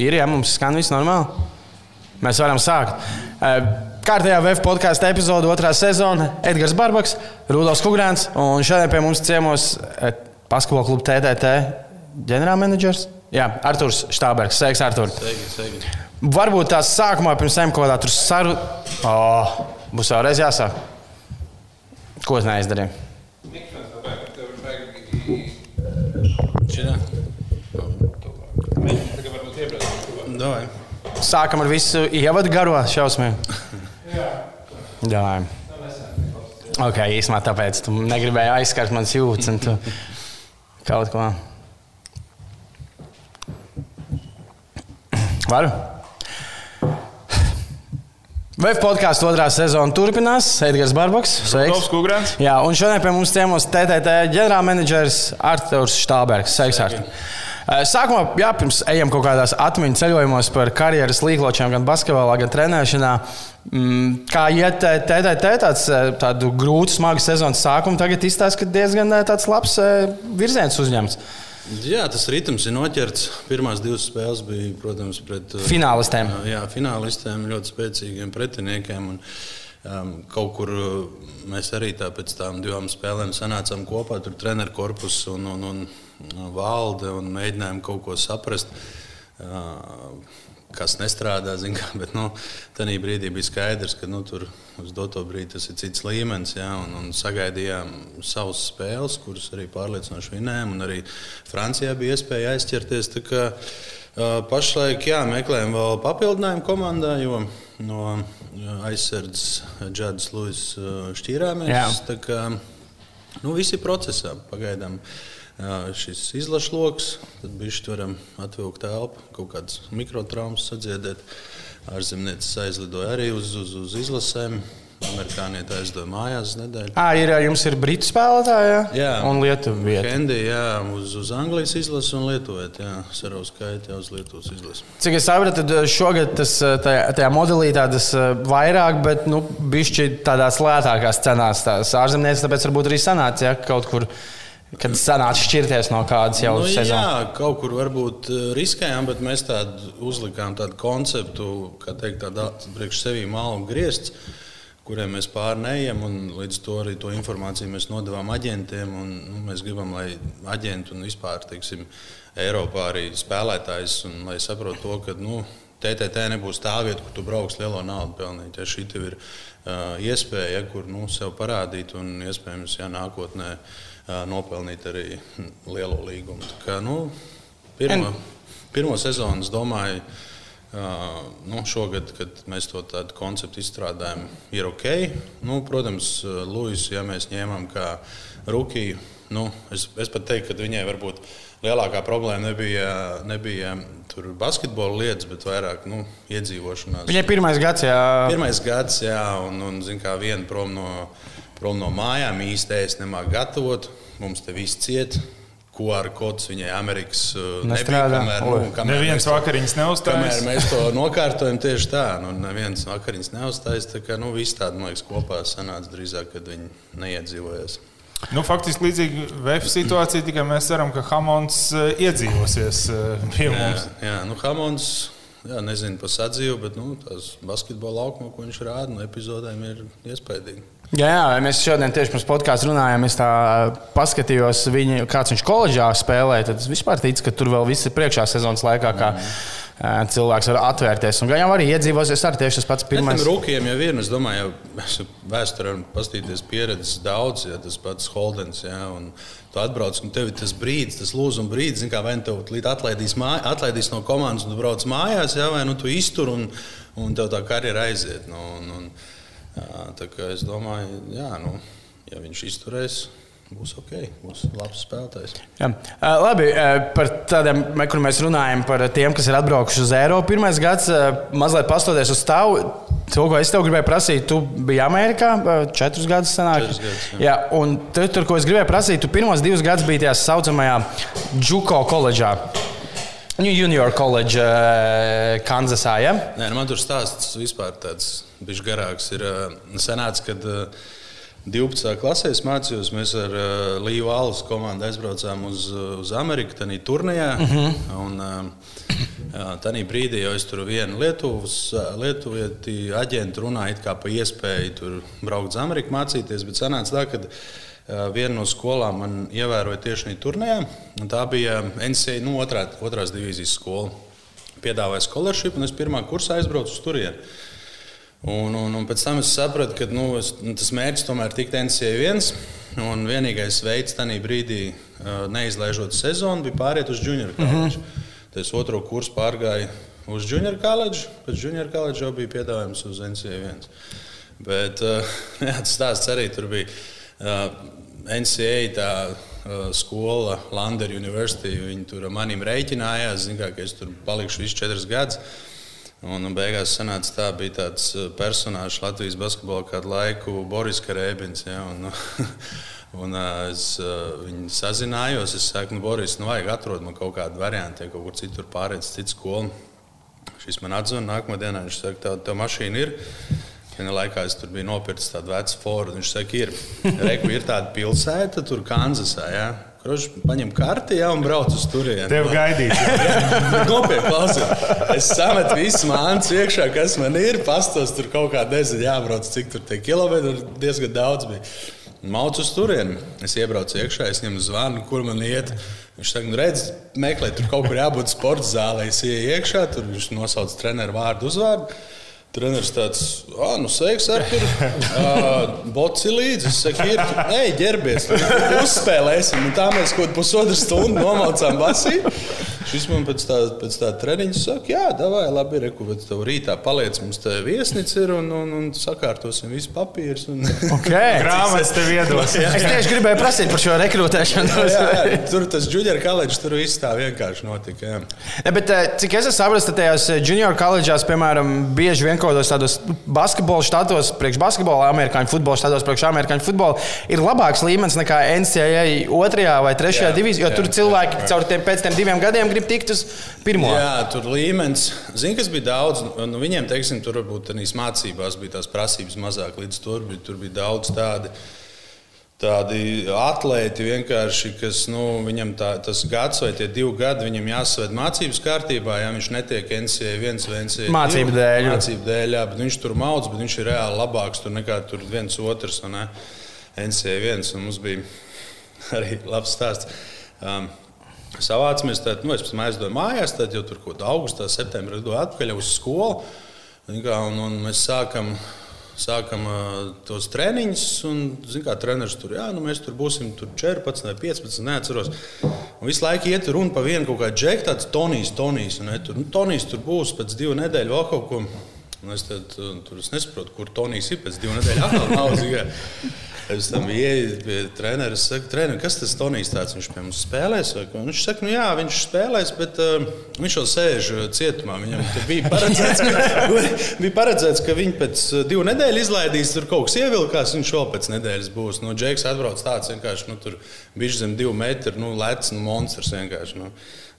Ir, ja mums skan viss normāli. Mēs varam sākt. Kārtējā VF podkāstu epizode, otrā sezona - Edgars Barbaks, Rudolf Kungrāns. Un šodien pie mums ciemos Paskalo kluba TTT ģenerālmenedžers. Jā, Arthurs Štābergs. Sveiks, Artur. Sveiki, sveiki. Varbūt tās sākumā pirms tam kaut kādā tur sarunā. Oh, būs vēlreiz jāsāk. Ko es neizdarīju? Šitā? Davai. Sākam ar visu ievadu garo šausmiem. Jā. Ok, īsumā tāpēc tu negribēji aizskart manas jūtas un tu kaut ko. Varu? VF podkāstu otrā sezona turpinās. Edgars Barbaks. Rudolfs Kungrāns. Jā, un šodien pie mums ciemos TTT ģenerālmenedžers Arthurs Štābergs. Sveiks, Artur! Sākumā, jā, pirms ejam kaut kādās atmiņu ceļojumos par karjeras līkločiem, gan basketbolā, gan trenēšanā. Mm, Kā iet TTT tāds tādu grūtu, smagu sezonas sākumu, tagad izstāsta, ka diezgan eh, tāds labs eh, virziens uzņemts. Jā, tas ritms ir noķerts. Pirmās divas spēles bija, protams, pret Finālistēm. Jā, finālistiem, ļoti spēcīgiem pretiniekiem. Un, um, kaut kur mēs arī tā pēc tam divām spēlēm sanācām kopā, tur treneru korpus un, un, un valde un mēģinājām kaut ko saprast. Uh, kas nestrādā, kā, bet nu, tajā brīdī bija skaidrs, ka nu, tur uz doto brīdi tas ir cits līmenis. Ja, un, un sagaidījām savas spēles, kuras arī pārliecinoši vinējām. Arī Francijā bija iespēja aizķerties. Kā, uh, pašlaik jā, meklējam vēl papildinājumu komandā, jo no aizsardzes Džadas Lūijas šķīrāmies. Nu, viss ir procesā pagaidām. Jā, šis izlaša lokus, tad viņš varam atvilkt telpu, kaut kādas mikrotraumas sadziedēt. Ārzemniecis aizlidoja arī uz, uz, uz izlasēm. Amerikānieti aizdevuši mājās nedēļu. À, ir, jums ir brītu spēlētāji, jā? jā. un Lietuva. Kendi, jā, uz, uz Anglijas izlases un Lietuvēt, jā, Saravs skaitā uz Lietuvas izlases. Cik es sapratu, tad šogad tas tajā, tajā modelī tādas vairāk, bet nu, bišķi tādās lētākās cenās tās ārzemnieces, tāpēc varbūt arī sanāca, ja kaut kur. Kad sanāca šķirties no kādas jau nu, sezonas. Jā, kaut kur varbūt riskējām, bet mēs tādu uzlikām tādu konceptu, kā teikt, tādu priekš sevi mālu griezts, kuriem mēs pārnējam. Līdz to arī to informāciju mēs nodevām aģentiem. Un, nu, mēs gribam, lai aģenti un vispār teiksim, Eiropā arī spēlētājs un lai saprotu to, ka. Nu, TTT nebūs tā vieta, kur tu brauks lielo naudu pelnīt. Ja šī ir uh, iespēja, ja, kur nu, sev parādīt un iespējams, ja nākotnē uh, nopelnīt arī lielo līgumu. Kā, nu, pirmo, pirmo sezonu, es domāju, nu, šogad, kad mēs to tādu konceptu izstrādājam, ir ok. Nu, protams, Lūsis, ja mēs ņēmām kā rukiju, nu, es, es pat teiktu, ka viņai varbūt lielākā problēma nebija, nebija basketbola lietas, bet vairāk nu, iedzīvošanās. Viņai pirmais gads, jā. Pirmais gads, jā, un, un zin, kā viena prom no, prom no mājām īstenībā es nemāku gatavot. Mums te viss ciet. QR kods viņai Amerikas nestrādā. Nebija, kamēr, nu, kamēr neviens vakariņas neuzstājas. Mēs to nokārtojam tieši tā, nu, neviens vakariņas neuzstājas. Tā kā nu, viss tāda, man liekas, kopā sanāca drīzāk, kad viņi neiedzīvojas. Nu, faktiski līdzīga VF situācija, tikai mēs ceram, ka Hamons iedzīvosies pie mums. Jā, jā nu, Hamons, jā, nezinu par sadzīvu, bet nu, tās basketbola laukuma, ko viņš rāda, no epizodēm ir iespaidīgi. Jā, jā, mēs šodien tieši pirms podkāstā runājām. Es tā paskatījos, viņu, kāds viņš koledžā spēlē. Tad es vispār ticu, ka tur vēl viss ir priekšā sezonas laikā. Kā, mm cilvēks var atvērties. Un jau arī iedzīvosies ar tieši tas pats pirmais. Tiem rūkiem jau ir, es domāju, jau vēsturē un pastīties pieredzes daudz, ja tas pats Holdens. Ja, un tu atbrauc, un tev ir tas brīdis, tas lūzuma brīdis, kā vai nu tev līdz atlaidīs, māj, atlaidīs no komandas, un tu brauc mājās, ja, vai nu tu iztur, un, un tev tā karjera aiziet. Nu, un, un, jā, tā kā es domāju, jā, nu, ja viņš izturēs būs ok, būs labs spēlētājs. Jā. Labi, par tādiem, kur mēs runājam par tiem, kas ir atbraukuši uz Eiropu. Pirmais gads, mazliet pastoties uz tavu. To, ko es tev gribēju prasīt, tu biji Amerikā četrus gadus. Četrus gadus jā. Jā, un tu, tur, ko es gribēju prasīt, tu pirmos divus gadus biji tajā saucamajā Džuko koledžā. Junior college, Kanzasā. Ja? Nē, nu man tur stāsts vispār tāds bijis garāks. Ir senāts, kad uh, 12. klasē mācījos. Mēs ar Līvu Alas komandu aizbraucām uz, uz Ameriku, tādā turnīrā. Uh -huh. Un, Tajā brīdī jau es tur vienu Lietuvas, Lietuvieti aģentu runāju par iespēju tur braukt uz Ameriku mācīties, bet sanāca tā, ka viena no skolām man ievēroja tieši šajā turnīrā. Tā bija NCA nu, otrā, otrās divīzijas skola. Piedāvāja scholarship, un es pirmā kursā aizbraucu uz turieni. Un, un, un pēc tam es sapratu, ka nu, es, tas mērķis tomēr ir tikt NCA1. Un vienīgais veids tajā brīdī, neizlaižot sezonu, bija pāriet uz junior college. Mm -hmm. Tad es otro kursu pārgāju uz junior college, pēc junior college jau bija piedāvājums uz NCA1. Bet jā, tas stāsts arī tur bija. NCA tā skola, Landera University, viņi tur manim rēķinājās, zin, kā, ka es tur palikšu visus četrus gadus. Un beigās sanāca tā, bija tāds uh, personāžs Latvijas basketbolā kādu laiku, Boris Karēbins. Ja, un, un uh, es uh, viņu sazinājos, es saku, nu, Boris, nu, vajag atrast man kaut kādu variantu, ja kaut kur citur pārēc, citu skolu. Šis man atzvanīja nākamā dienā, viņš saka, tā, tā mašīna ir. Vienā laikā es tur biju nopircis tādu vecu Fordu. Viņš saka, ir, Reku, ir tāda pilsēta, tur Kanzasā. Ja? Kurš paņem karti ja, un brauc uz turieni? Tev gaidīt. Nopietni, klausies. Es sametu visu mānu iekšā, kas man ir. Pastos tur kaut kā nezinu, jābrauc, cik tur tie kilometri diezgan daudz bija. Maucu uz turieni. Es iebraucu iekšā, es ņemu zvanu, kur man iet. Viņš saka, nu, redz, meklē, tur kaut kur jābūt sporta zālē. Es ieju iekšā, tur viņš nosauc treneru vārdu, uzvārdu. Treneris tāds - ah, nu, sveiks, Artur. Uh, Boci līdzi. Es saku, ir, ej, ģērbies, uzspēlēsim. Un tā mēs kaut pusotru stundu nomaucām basī. Šis man pēc tā, pēc tā treniņa saka, jā, davai, labi, reku, bet tev rītā paliec, mums te viesnīca ir un, un, un sakārtosim visu papīrus. Un... Okay. Grāmatas tev iedos. es tieši gribēju prasīt par šo rekrutēšanu. jā, jā, tur tas junior college, tur viss tā vienkārši notika. Jā. Ja, bet, eh, cik es saprotu, tajās eh, junior college'ās, piemēram, bieži vien kādos tādos basketbola štatos, priekš basketbola, amerikāņu futbola štatos, priekš amerikāņu futbola, ir labāks līmenis nekā NCAA otrajā vai trešajā divīzijā, jo jā, tur cilvēki jā, jā. caur tiem, pēc tiem diviem gadiem grib tikt uz pirmo. Jā, tur līmenis. Zinu, kas bija daudz. Nu, viņiem, teiksim, tur varbūt tādās mācībās bija tās prasības mazāk. Līdz tur bija, tur bija daudz tādu. Tādi atlēti vienkārši, kas nu, viņam tā, tas gads vai tie divi gadi, viņam jāsaved mācības kārtībā. Ja viņš netiek NCA viens vai NCA mācību dēļ. Mācību dēļ, jā, bet viņš tur maudz, bet viņš ir reāli labāks tur nekā tur viens otrs. Ne, NCA viens, un mums bija arī labs stāsts. Um, savācamies. Tad, nu, es aizdoju mājās, tad jau tur kaut kādā augustā, septembrī gāju atpakaļ uz skolu. Un, un mēs sākam, sākam uh, tos treniņus. Un, zin, kā treneris tur, jā, nu, mēs tur būsim tur 14 vai 15, neatceros. Un visu laiku iet runa par vienu kaut kādu džektu, tāds Tonijs, Tonijs. Un, ne, tur, nu, Tonijs tur būs pēc divu nedēļu vēl kaut ko. Un es tad, tur es nesaprotu, kur Tonijs ir pēc divu nedēļu. Atkal nav. Es tam ieeju pie treneris, saku, trener, kas tas Tonijs tāds? Viņš pie mums spēlēs. Viņš saka, nu jā, viņš spēlēs, bet uh, viņš jau sēž uh, cietumā. Viņam bija paredzēts, ka, bija paredzēts, ka viņi pēc uh, divu nedēļu izlaidīs, tur kaut kas ievilkās, viņš vēl pēc nedēļas būs. Nu, Džeks atbrauc tāds vienkārši, nu, tur bija zem divu metru, nu, lēts, nu, monstrs vienkārši. Nu.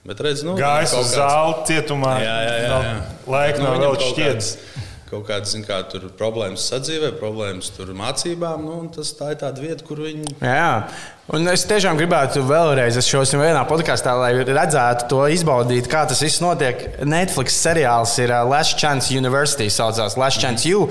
Bet redz, nu, Gājis uz zāli cietumā. Jā, jā, jā. jā. Laika nav nu, vēl šķiets. Kāds, kaut kādas kā, problēmas sadzīvē, problēmas mācībām. Nu, tas tā ir tāda vieta, kur viņi. Jā, Un es tiešām gribētu vēlreiz, es šos vienā podkāstā, lai redzētu to izbaudīt, kā tas viss notiek. Netflix seriāls ir uh, Last Chance University, saucās Last Chance U.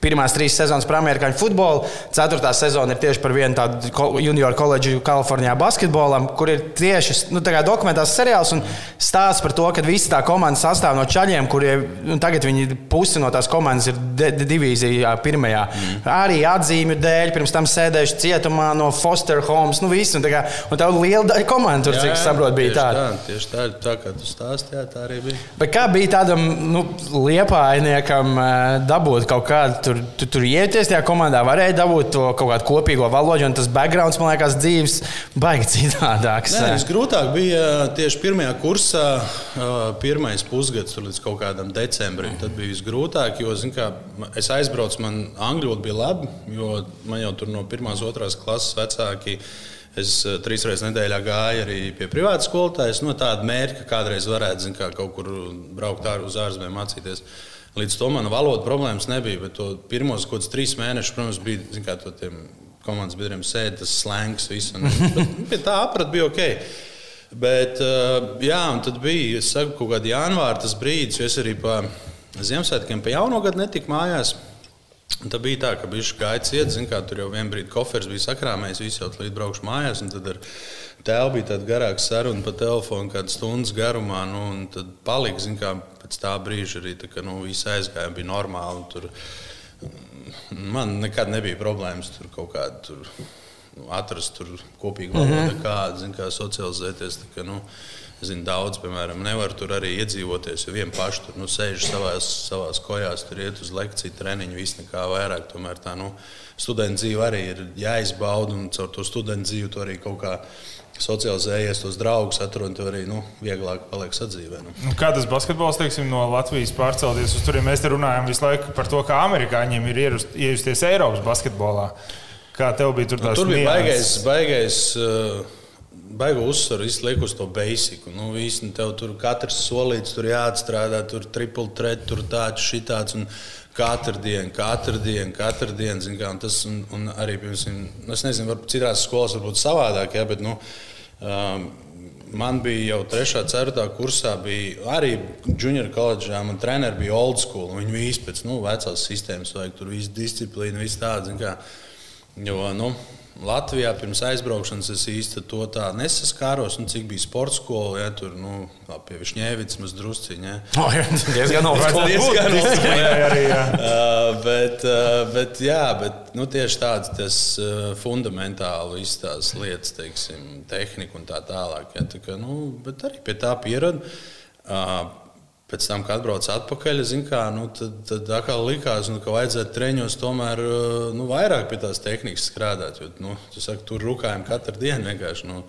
Pirmās trīs sezonas par amerikāņu futbolu, ceturtā sezona ir tieši par vienu tādu junior koledžu Kalifornijā basketbolam, kur ir tieši nu, dokumentāls seriāls un stāsts par to, ka visa tā komanda sastāv no čaļiem, kuriem nu, tagad viņi pusi no tās komandas ir divīzijā pirmajā. Mm. Arī atzīmju dēļ, pirms tam sēdējuši cietumā no Foster Homes nu, visu. Un, kā, un tā liela daļa komandas, tur, cik es saprotu, bija tāda. Tā, tieši tā, tā kā tu stāstīji, tā arī bija. Bet kā bija tādam nu, liepājniekam dabūt kaut kādu, tur, tu, tur ieties tajā komandā, varēja dabūt to kaut kādu kopīgo valodu, un tas backgrounds, man liekas, dzīves baigi citādāks. Nē, visgrūtāk bija tieši pirmajā kursā, pirmais pusgads līdz kaut kādam decembrim. Tad bija visgrūtāk, jo, zin kā, es aizbraucu, man angļu valoda bija laba, jo man jau tur no pirmās, otrās klases vecāki Es eh, trīs reizes nedēļā gāju arī pie privāta skolotājas. No tāda mērķa, ka kādreiz varētu zin, kā, kaut kur braukt ār uz ārzemēm mācīties. Līdz tam man valoda problēmas nebija. Bet pirmos kaut kādus trīs mēnešus, protams, bija kā, komandas biedriem sēdi tas slēngs. Visu, un, bet, tā aprat bija ok. Bet, jā, un tad bija, saku, kaut kādā janvārā tas brīdis, jo es arī pa Ziemassvētkiem, pa jauno gadu netiku mājās. Un tad bija tā, ka bija gājis iet, zin, kā tur jau vienā brīdī koferis bija sakrāmējis, visi jau līdz braukšu mājās. Tad ar tēvu bija tāda garāka saruna pa telefonu, kāda stundas garumā. Nu, tad palika, zin, kā pēc tā brīža arī tā, ka, nu, viss aizgāja, bija normāli. Tur, man nekad nebija problēmas tur kaut kādā. Tur, nu, atrast tur kopīgu valodu, mm -hmm. kāda, zin, kā socializēties. Tā, ka, nu, Zinu, daudz, piemēram, nevar tur arī iedzīvoties, jo viens pašs tur nu, sēž savās, savās kojās, tur iet uz lekciju, treniņu, viss nekā vairāk. Tomēr tā nu, studenta dzīve arī ir jāizbauda, un caur to studenta dzīvi tu arī kaut kā socializējies, tos draugus atrod, tad arī nu, vieglāk paliek sadzīvē. Nu. Nu, kā tas basketbols teiksim, no Latvijas pārcelties uz turieni? Mēs te runājam visu laiku par to, kā amerikāņiem ir iejusties Eiropas basketbolā. Kā tev bija tur nu, tāds? Tur bija baigais. baigais uh, baigo uzsvaru liek uz to basiku. Nu, visi, nu, tev tur katrs solīts, tur jāatstrādā, tur triple threat, tur tāds, šitāds. Un katru dienu, katru dienu, katru dienu. Zin, kā, un tas, un, un arī, piemēram, nu, es nezinu, varbūt citās skolās varbūt savādāk, ja, bet, nu, um, Man bija jau 3. un 4. kursā, bija arī junior koledžā. Man treneris bija old school. Viņi visi pēc nu, vecās sistēmas, vajag tur visu disciplīnu, visu tādu. Jo, nu, Latvijā pirms aizbraukšanas es īsti to tā nesaskāros. Nu, cik bija sporta skola, ja tur nu, pie Višņēvicas maz drusciņā. Ja. Oh, jā, diezgan augsts. diezgan augsts. uh, bet, uh, bet, jā, bet nu, tieši tāds tas uh, fundamentāli izstās lietas, teiksim, tehnika un tā tālāk. Ja, tā kā, nu, bet arī pie tā pieradu. Uh, Pēc tam, kad atbraucu atpakaļ, kā, nu, tad, tad atkal likās, nu, ka vajadzētu treniņos tomēr nu, vairāk pie tās tehnikas strādāt. Jo, nu, saki, tur rūkājam katru dienu vienkārši. Nu,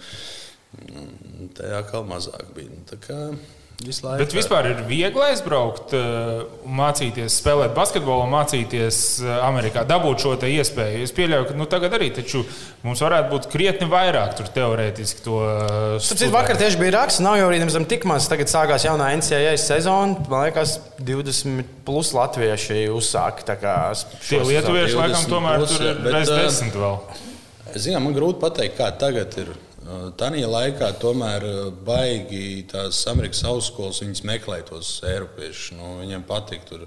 Tā atkal mazāk bija. Nu, Bet vispār ir viegli aizbraukt, eh, mācīties, spēlēt basketbolu, mācīties eh, Amerikā, dabūt šo iespēju. Es pieļauju, ka nu, tagad arī mums varētu būt krietni vairāk tur teorētiski to. Eh, vakar tieši bija raksts, nav jau arī nemaz tik maz. Tagad sākās jaunā NCAA sezona. Man liekas, 20 plus latvieši uzsāka. Tie lietuvieši laikam tomēr plus, tur ir bez desmit vēl. Zinām, man grūti pateikt, kā tagad ir. Tanī laikā tomēr baigi tās Amerikas augstskolas meklē tos Eiropiešus. Nu, viņiem patīk tur.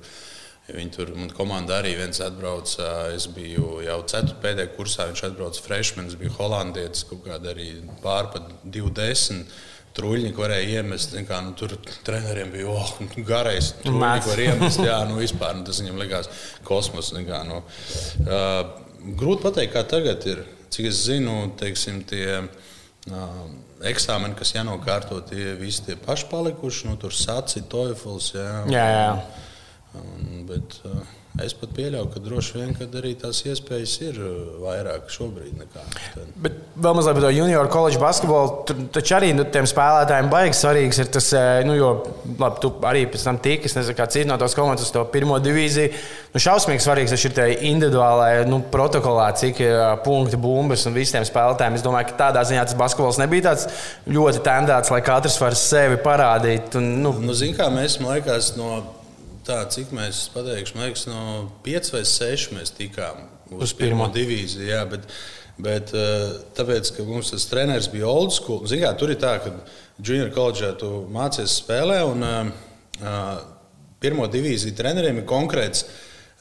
Viņi tur, man komanda arī viens atbrauca. Es biju jau 4. pēdējā kursā, viņš atbrauca freshman, es biju holandietis, kaut kāda arī pārpa 20. Trūļņi varēja iemest. Kā, nu, tur treneriem bija oh, garais. Trūļņi var iemest. Jā, nu, vispār, nu, tas viņam likās kosmos. Kā, nu, uh, grūti pateikt, kā tagad ir. Cik es zinu, teiksim, tie eksāmeni, kas jānokārto, tie visi tie paši palikuši. Nu, tur saci, toifels. Jā, jā. jā. Un, bet, uh, Es pat pieļauju, ka droši vien arī tās iespējas ir vairāk šobrīd nekā tad. Bet vēl mazliet par to junioru koledžu basketbolu. Tur taču arī nu, tiem spēlētājiem baigs svarīgs ir tas, nu, jo labi, tu arī pēc tam tīki, es nezinu, kā citi no tās komandas uz to pirmo divīziju. Nu, šausmīgi svarīgs ir tie individuālai nu, protokolā, cik ir punkti, bumbas un visiem spēlētājiem. Es domāju, ka tādā ziņā tas basketbols nebija tāds ļoti tendēts, lai katrs var sevi parādīt. Un, nu, nu, Ziniet, kā mēs, man liekas, no tā, cik mēs pateikšu, man liekas, no 5 vai 6 mēs tikām uz, uz pirmo divīziju. Jā, bet, bet eh, tāpēc, ka mums tas treneris bija old school, zinām, tur ir tā, ka junior koledžā tu mācies spēlē, un uh, pirmo divīziju treneriem ir konkrēts.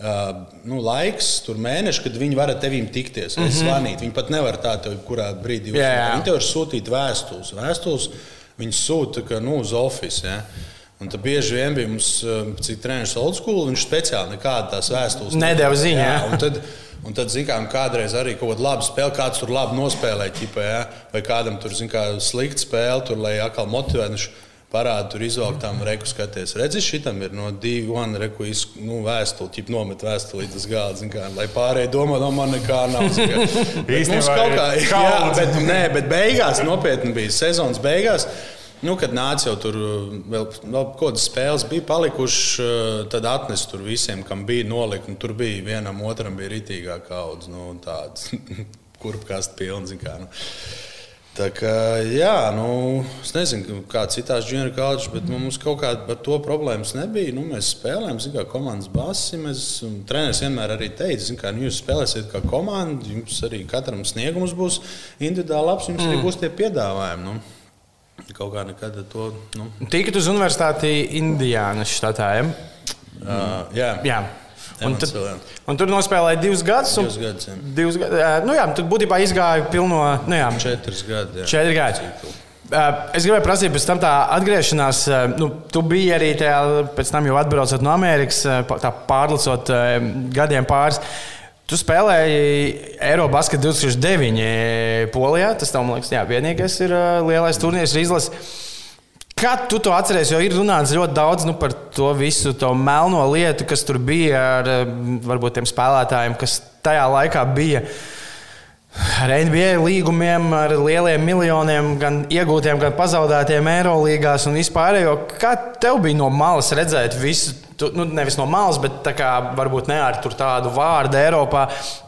Uh, nu, laiks, tur mēneši, kad viņi var ar tevi tikties, mm -hmm. zvanīt. Viņi pat nevar tādu, kurā brīdī uzsākt. Viņi tev var sūtīt vēstules. Vēstules viņi sūta nu, uz oficiālu. Ja? Un tad bieži vien bija mums, um, cik treniņš old school, viņš speciāli nekādas tās vēstules nedēļa ziņā. Jā, un tad, un tad zinām, kādreiz arī kaut kāda laba spēle, kāds tur labi nospēlē, ķipē, ja? vai kādam tur kā, slikta spēle, tur, lai atkal motivētu. Parādu tur izvilktām, reku skaties. Redzi, šitam ir no divu gadu reku iz, nu, vēstuli, ķip nomet vēstuli līdz galam, kā, lai pārējie domā, no man nekā nav. Īstenībā kaut kā, jā, bet, nē, bet beigās nopietni bija sezonas beigās. Nu, kad nāca jau tur vēl, vēl kādas spēles, bija palikušas, eh, tad atnesa tur visiem, kam bija nolikt. Tur bija vienam, otram bija ritīgā kaudze. Nu, tāds kurpkāsts pilns. Kā, nu. Tā kā, jā, nu, es nezinu, kā citās junior colleges, bet nu, mums kaut kāda par to problēmas nebija. Nu, mēs spēlējām, zinām, kā komandas basi. Mēs, treneris vienmēr arī teica, kā nu, jūs spēlēsiet kā komanda, jums arī katram sniegums būs individuāli labs, jums mm. arī būs tie piedāvājumi. Nu. Kaut kā nekad to. Nu. Tikat uz universitāti Indijānas štatā. Ja? Uh, jā. jā. Un, tad, un tur nospēlēja divus gadus. Divus gadus. Jā. Divus gadus nu, jā, tad būtībā izgāja pilno. Nu, jā, četras gadi. Jā. Četri gadi. Es gribēju prasīt, pēc tam tā atgriešanās, nu, tu biji arī tajā, pēc tam jau atbraucot no Amerikas, tā pārlicot gadiem pāris. Tu spēlēji Eiropas 2009. Polijā. Tas, tev, man liekas, jā, vienīgais ir lielais turnīrs izlases. Kā tu to atceries? Jo ir runāts ļoti daudz nu, par to visu to melno lietu, kas tur bija ar varbūt tiem spēlētājiem, kas tajā laikā bija. Ar NBA līgumiem, ar lieliem miljoniem, gan iegūtiem, gan pazaudētiem Eirolandā un vispār. Kā tev bija no malas redzēt visu, tu, nu, nevis no malas, bet kā, varbūt ne ar tādu vārdu Eiropā,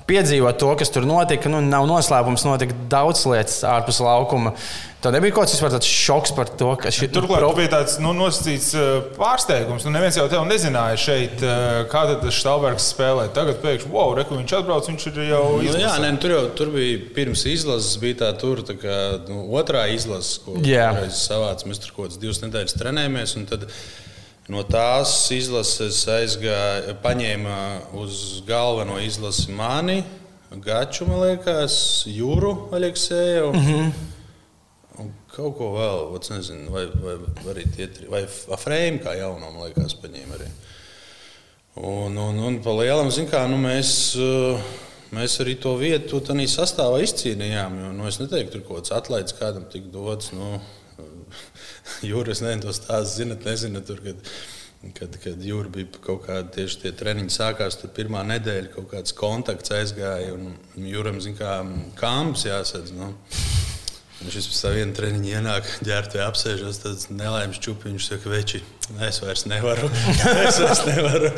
piedzīvot to, kas tur notika? Nu, nav noslēpums, notika daudz lietas ārpus laukuma. Tev nebija kaut kas tāds šoks par to, ka šī Turklāt pro... bija tāds nu, nosacīts pārsteigums. Nu, neviens jau tevi nezināja šeit, kāda tas Stalbergs spēlē. Tagad pēkšņi, wow, reku, viņš atbrauc, viņš ir jau izlasījis. Nu, jā, nē, tur jau tur bija pirms izlases, bija tā tur, tā kā, nu, otrā izlase, ko mēs savācām. Mēs tur kaut kādas divas nedēļas trenējamies. No tās izlases aizgāja, paņēma uz galveno izlasi mani, Gaču, man liekas, Jūru Aleksēju. Mm -hmm. Kaut ko vēl, es nezinu, vai, vai, vai arī tie trīs, vai Afrēmu kā jaunu, man liekas, paņēma arī. Un, un, un pa lielam, zin kā, nu mēs, mēs arī to vietu tādā sastāvā izcīnījām. Jo, nu, es neteiktu, tur kaut kāds atlaids kādam tik dots. Nu, Jūras nezinu, tos tās zinat, nezināt. Tur, kad, kad, kad jūra bija kaut kāda tieši tie treniņi sākās, tad pirmā nedēļa kaut kāds kontakts aizgāja. Un jūram, zin kā, kāms jāsadz. Nu. Viņš pēc tam vienu treniņu ienāk, ģērbtē apsēžas, tad nelaimes čupi. Viņš saka, veči, es vairs nevaru. es vairs nevaru.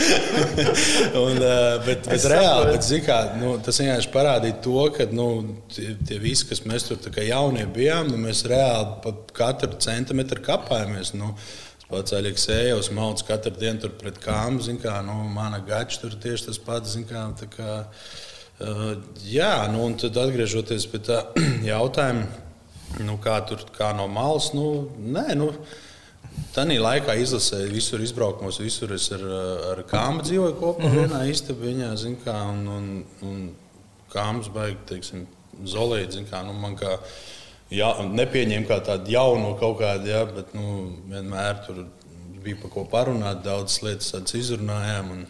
un, bet, bet es reāli, bet, kā, nu, tas vienkārši parādīja to, ka nu, tie, tie visi, kas mēs tur jaunie bijām, nu, mēs reāli pa katru centimetru kapājamies. Nu, Pats Aleksējs mauc katru dienu tur pret kāmu. Kā, nu, mana gača tur tieši tas pats. Kā, kā, uh, jā, nu, un tad atgriežoties pie tā jautājuma Nu, kā tur kā no malas? Nu, nē, nu, Tanī laikā izlasīju visur izbraukumos, visur es ar, ar kāmu dzīvoju kopā. Mm -hmm. vienā istabā, zin kā, un, un, un kāms baigi, teiksim, zolīt, zin kā, nu, man kā ja, nepieņēma kā tādu jaunu kaut kādu, ja, bet nu, vienmēr tur bija par ko parunāt, daudzas lietas izrunājām. Un,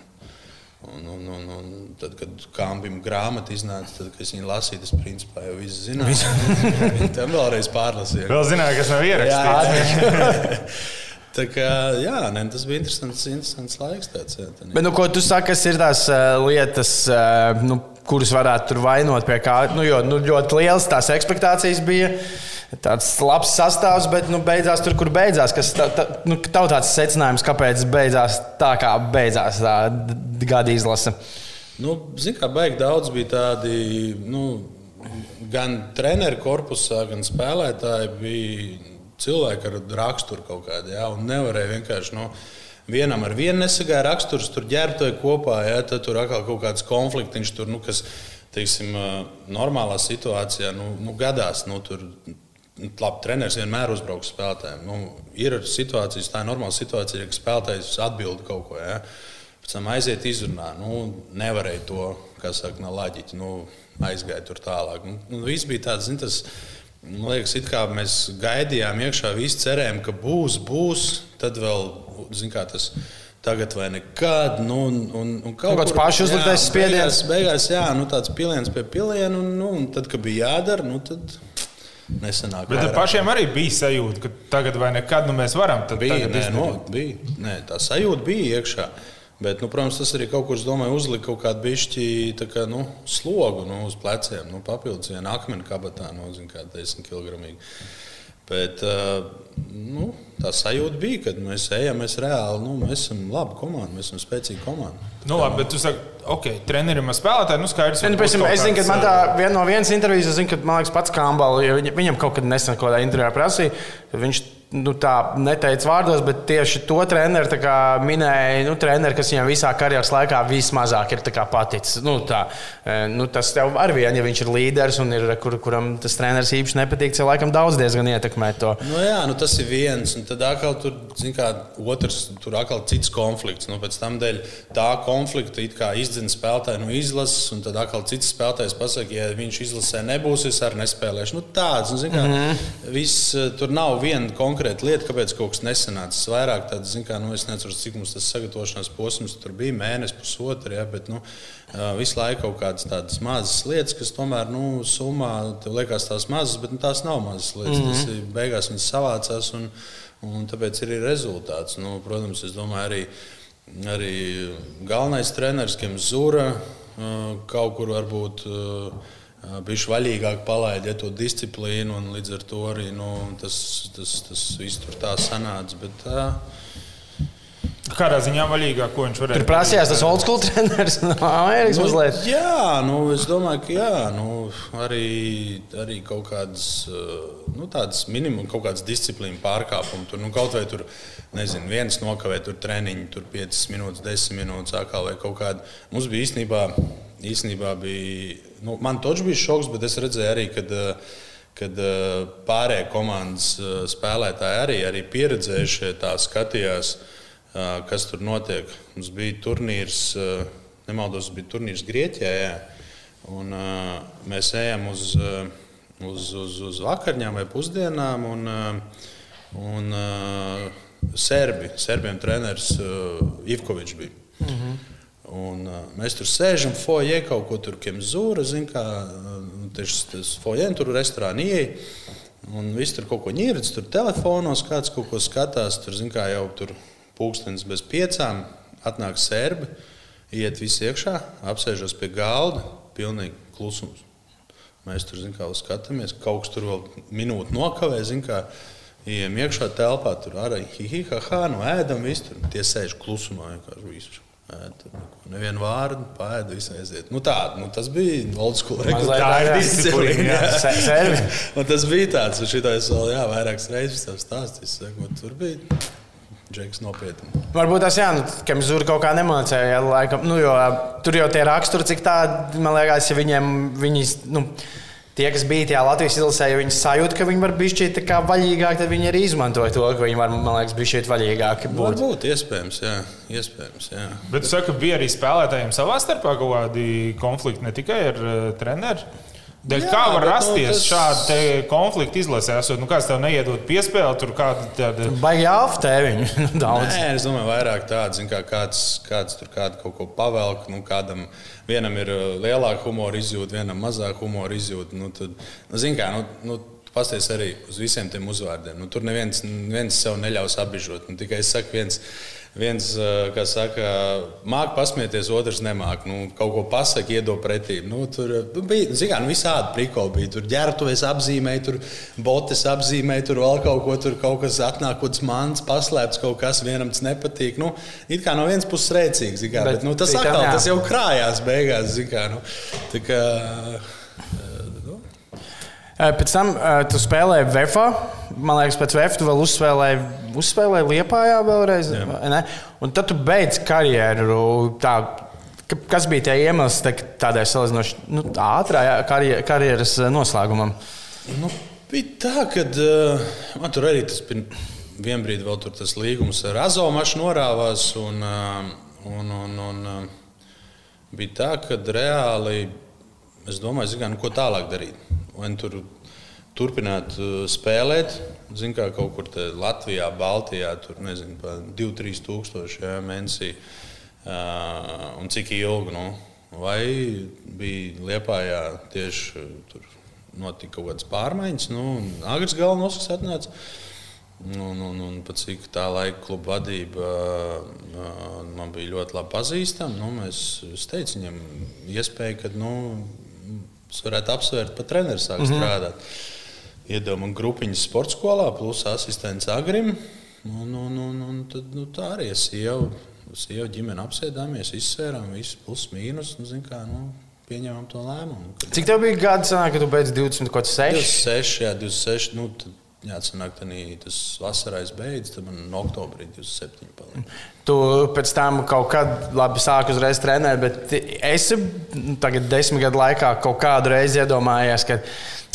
Un, un, un, un tad, kad kāpim grāmata iznāca, tad, kad es viņu lasīju, tas principā jau viss zināja. Viņa tam vēlreiz pārlasīja. Vēl zināja, kas nav ierakstīts. Tā kā, jā, ne, tas bija interesants, interesants laiks. Tāds, jā, Bet, nu, ko tu saki, kas ir tās uh, lietas, uh, nu, kuras varētu tur vainot pie kā? Nu, jo nu, ļoti liels tās expectācijas bija. Tāds labs sastāvs, bet nu, beidzās tur, kur beidzās. Kas tā, tā, nu, tev tāds secinājums, kāpēc beidzās tā, kā beidzās tā gada izlase? Nu, Ziniet, kā baigi daudz bija tādi. Nu, gan treneru korpusā, gan spēlētāji bija cilvēki ar raksturu kaut kādu. Ja, nevarēja vienkārši. Nu, Vienam ar vienu nesagāja raksturs, tur ģērbtoja kopā, ja, tad tur atkal kaut kāds konflikts, tur, nu, kas, teiksim, normālā situācijā, nu, nu gadās, nu, tur, labi, treneris vienmēr uzbrauks spēlētājiem. Nu, ir situācijas, tā ir normāla situācija, ka spēlētājs atbild kaut ko. Ja. Pēc tam aiziet izrunā. Nu, nevarēja to, kā saka, no laģiķa, nu, aizgāja tur tālāk. Nu, nu, viss bija tāds, zin, tas, Man liekas, it kā mēs gaidījām, iekšā visi cerējām, ka būs, būs. Tad vēl, zināmā mērā, tas tagad vai nekad. Nu, un, un, un kaut kāds pašs uzliktais spiediens. Beigās, beigās, jā, nu, tāds piliens pie piliena. Un, nu, un tad, kad bija jādara, nu, tad nesenāk. Bet pašiem arī bija sajūta, ka tagad vai nekad nu, mēs varam. Tad bija, nē, no, bija. Nē, tā sajūta bija iekšā. Bet, nu, protams, tas arī kaut kur, domāju, uzlika kaut kādu bišķi kā, nu, slogu nu, uz pleciem, nu, papildus viena akmeni kabatā, no nu, kā 10 kg. Bet uh, nu, tā sajūta bija, ka mēs ejam, mēs reāli nu, mēs esam laba komanda, mēs esam spēcīga komanda. Nu, labi, bet tu saki, ok, trenerim ar spēlētāju, nu skaidrs. Ne, nu, piemēram, es zinu, ka man tā vien no vienas intervijas, es zinu, ka man liekas, pats Kambala, ja viņam kaut kad nesen kaut kādā intervijā prasīja, viņš nu, tā neteicu vārdos, bet tieši to treneru minēja. Nu, treneri, kas viņam visā karjeras laikā vismazāk ir paticis. Nu, tā, e, nu, tas tev arī vien, ja viņš ir līderis un ir, kur, kuram tas treneris īpaši nepatīk, tas laikam daudz diezgan ietekmē to. Nu, jā, nu, tas ir viens. Un tad atkal tur, kā, otrs, tur atkal cits konflikts. Nu, pēc tam dēļ tā konflikta izdzina spēlētāju no izlases, un tad atkal cits spēlētājs pasakā, ja viņš izlasē nebūs, es arī nespēlēšu. Nu, tāds, nu, kā, mm -hmm. viss, tur nav viena konkrēta konkrēta lieta, kāpēc kaut kas nesanāca. Vairāk tādas, kā, nu, es nezinu, cik mums tas sagatavošanās posms tur bija, mēnesis, pusotrs, ja, bet nu, visu laiku kaut kādas tādas mazas lietas, kas tomēr, nu, summā, tev liekas tās mazas, bet nu, tās nav mazas lietas. Mm -hmm. Tas ir beigās viņas savācās, un, un tāpēc ir rezultāts. Nu, protams, es domāju, arī, arī galvenais treneris, Kim Zura, kaut kur varbūt bijuši vaļīgāk palaid ja, to disciplīnu, un līdz ar to arī nu, tas, tas, tas viss tur tā sanāca. Bet, uh, Kādā ziņā vaļīgāk, ko viņš varēja? Tur prasījās tas old school treneris no Amerikas nu, mazliet. Jā, nu, es domāju, ka jā, nu, arī, arī kaut kādas, nu, tādas minimum, kaut kādas disciplīna pārkāpumi. Tur, nu, kaut vai tur, nezinu, viens nokavē tur treniņu, tur 5 minūtes, 10 minūtes, atkal vai kaut kāda. Mums bija īstenībā, īstenībā bija, nu, man toč bija šoks, bet es redzēju arī, kad kad pārējie komandas spēlētāji arī, arī pieredzējušie tā skatījās. Uh, kas tur notiek. Mums bija turnīrs, nemaldos, bija turnīrs Grieķijā. Jā. Un, mēs ejam uz, uz, uz, uz vakarņām vai pusdienām. Un, un, Serbi, Serbiem treneris Ivkovičs bija. Mm -hmm. Un, uh, mēs tur sēžam, foijē kaut ko tur ķemzūra, zina, kā tieši tas foijē, tur restorāni ieeja. Un viss tur kaut ko ņīrdz, tur telefonos kāds kaut ko skatās, tur, zina, kā jau tur pūkstens bez piecām, atnāk sērbi, iet visi iekšā, apsēžas pie galda, pilnīgi klusums. Mēs tur kā, skatāmies, kaut kas tur vēl minūti nokavē. Kā, Ejam iekšā telpā, tur arī hihihaha, no nu ēdam, viss tur tie sēž klusumā. Vienkārši Nevienu vārdu, pāēdu, visu aiziet. Nu, tā, nu, tas bija old school disciplīna. tas bija tāds, un šitais vēl jā, vairākas reizes stāstījis. Tur bija Džeks nopietni. Varbūt tas jā, nu, Kemzūra kaut kā nemācīja. Laikam, nu, jo, tur jau tie raksturi, cik tādi, man liekas, ja viņiem, viņi, nu, tie, kas bija tajā Latvijas izlasē, ja viņi sajūt, ka viņi var būt šķiet vaļīgāki, tad viņi arī izmantoja to, ka viņi var, man liekas, būt šķiet vaļīgāki. Būt. Varbūt, iespējams, jā. Iespējams, jā. Bet tu saki, ka bija arī spēlētājiem savā starpā kaut kādi konflikti ne tikai ar uh, treneriem. Dēļ jā, kā var bet, rasties nu, tas... šādi konflikti izlasē? Esot, nu, kāds tev neiedod piespēli, tur kāda tāda. Baigi aftē viņu nu, daudz. Nē, es domāju, vairāk tādu, kā kāds, kāds tur kādu kaut ko pavelk, nu, kādam vienam ir uh, lielāka humora izjūta, vienam mazāka humora izjūta. Nu, tad, nu, zin kā, nu, nu, Pastāstiet arī uz visiem tiem uzvārdiem. Nu, tur neviens, neviens sev neļaus apbižot. Nu, tikai es saku, viens, viens, kas saka, māca pasmieties, otrs nemāca. Nu, kaut ko pasakot, iedod pretī. Nu, tur nu, bija kā, nu, visādi prikoli. Bija. Tur ģērbtuves apzīmēja, tur botes apzīmēja, tur vēl kaut ko, tur kaut kas atnāk, kaut kāds mans paslēpts, kaut kas vienam tas nepatīk. Nu, it kā no vienas puses rēcīgs, kā, bet, bet nu, tas, atkal, tas jau krājās beigās. Kā, nu, tā kā, Pēc tam uh, tu spēlēji VFA. Man liekas, pēc VFA tu vēl uzspēlēji, uzspēlēji Liepājā vēlreiz. Un tad tu beidz karjeru. Tā, kas bija tie iemesli tādai salīdzinoši nu, ātrā karjer, karjeras noslēgumam? Nu, bija tā, ka uh, man tur arī tas vienā brīdī vēl tas līgums ar Azomašu norāvās. Un, uh, un, un, un, bija tā, ka reāli es domāju, zin, kā, nu, ko tālāk darīt vai nu tur turpināt uh, spēlēt. Zinu, kā kaut kur Latvijā, Baltijā, tur nezinu, 2-3 tūkstoši jā, mēnesī. Uh, un cik ilgi? Nu? Vai bija Liepājā tieši tur notika kaut kādas pārmaiņas, nu, Agris Galvenoskis atnāca. Un, un, un pat cik tā laika kluba vadība uh, man bija ļoti labi pazīstama, nu, es teicu viņam, iespēju, ka nu, Es varētu apsvērt, pat treneris sāk mm -hmm. strādāt. Man grupiņas sporta skolā, plus asistents Agrim. Un, un, un, un tad, nu, tā arī es jau sieva ģimene apsēdāmies, izsvērām visu plus mīnus. Un, zin, kā, nu, pieņēmām to lēmumu. Cik tev bija gadi, sanāk, kad tu beidz 20, kaut 6? 26, jā, 26. Nu, tad, jā, sanāk, tā tas vasarais beidzas, tad man oktobrī 27 palika. Tu pēc tam kaut kad labi sāki uzreiz trenēt, bet es tagad desmit gadu laikā kaut kādu reizi iedomājies, ka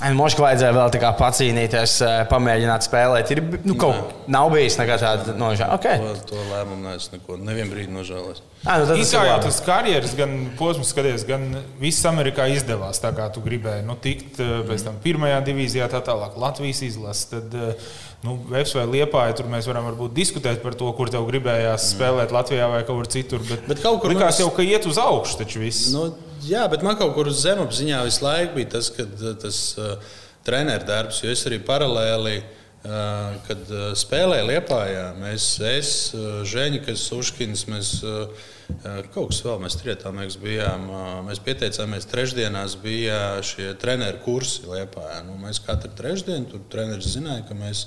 Moškā vajadzēja vēl tā kā pacīnīties, eh, pamēģināt spēlēt. Ir, nu, kaut, nav bijis nekā tāda nožēla. Okay. To, to lēmumu es neko, nevienu brīdi nožēloju. Nu, tas jau tas karjeras, gan posms, skaties, gan viss Amerikā izdevās tā, kā tu gribēji. Nu, tikt eh, pēc tam pirmajā divīzijā, tā tālāk Latvijas izlases. Tad, eh, nu, Vēps vai Liepāja, tur mēs varam varbūt diskutēt par to, kur tev gribējās mm. spēlēt Latvijā vai kaut kur citur. Bet, bet kaut kur likās mēs... jau, ka iet uz augšu taču viss. Nu, Jā, bet man kaut kur uz zemapziņā visu laiku bija tas, ka tas uh, treneru darbs, jo es arī paralēli. Uh, kad spēlēja Lietpājā, mēs, es, Žēņķis, Uškins, mēs kaut kas vēl, mēs trietā mēs bijām. Mēs pieteicāmies trešdienās, bija šie treneru kursi Lietpājā. Nu, mēs katru trešdienu tur treneris zināja, ka mēs mēs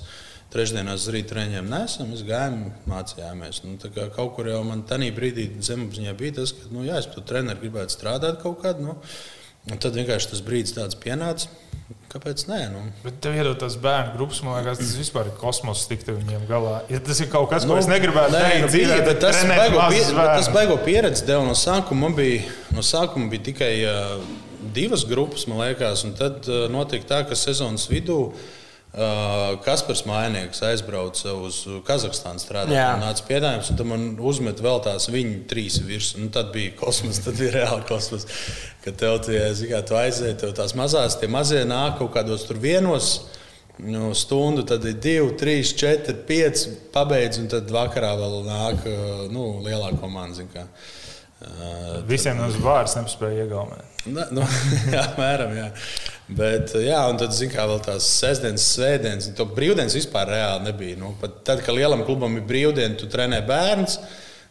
trešdienās uz rīta treniņiem nesam, mēs gājām, mācījāmies. Nu, kaut kur jau man tajā brīdī zemapziņā bija tas, ka, nu, jā, es tur treniņā gribētu strādāt kaut kādā. Nu, un tad vienkārši tas brīdis tāds pienāca. Kāpēc nē? Nu? Bet tev iedod tās bērnu grupas, man liekas, tas vispār ir kosmos, tikt viņiem galā. Ja tas ir kaut kas, ko nu, es negribētu nē, darīt nu, dzīvē, bet tas baigo, pie, bet tas baigo pieredzi deva no sākuma. Man bija, no sākuma bija tikai uh, divas grupas, man liekas, un tad uh, notika tā, ka sezonas vidū Uh, Kaspars Mājnieks aizbrauca uz Kazahstānu strādāt. Viņš nāca piedāvājums, un man uzmet vēl tās viņa trīs virsmas. Nu, tad bija kosmos, tad bija reāli kosmos. Kad tev tie, kā, tu aizēji, tev tās mazās, tie mazie nāk kaut kādos tur vienos. Nu, stundu, tad ir divi, trīs, četri, pieci pabeigts, un tad vakarā vēl nāk uh, nu, lielākā komanda. Uh, Visiem uz vārds nepaspēja iegaumēt. Ne, nu, jā, mēram, jā. Bet, jā, un tad, zināmā mērā, vēl tās sestdienas, svētdienas, to brīvdienas vispār reāli nebija. Nu, pat tad, kad lielam klubam ir brīvdiena, tu trenē bērns.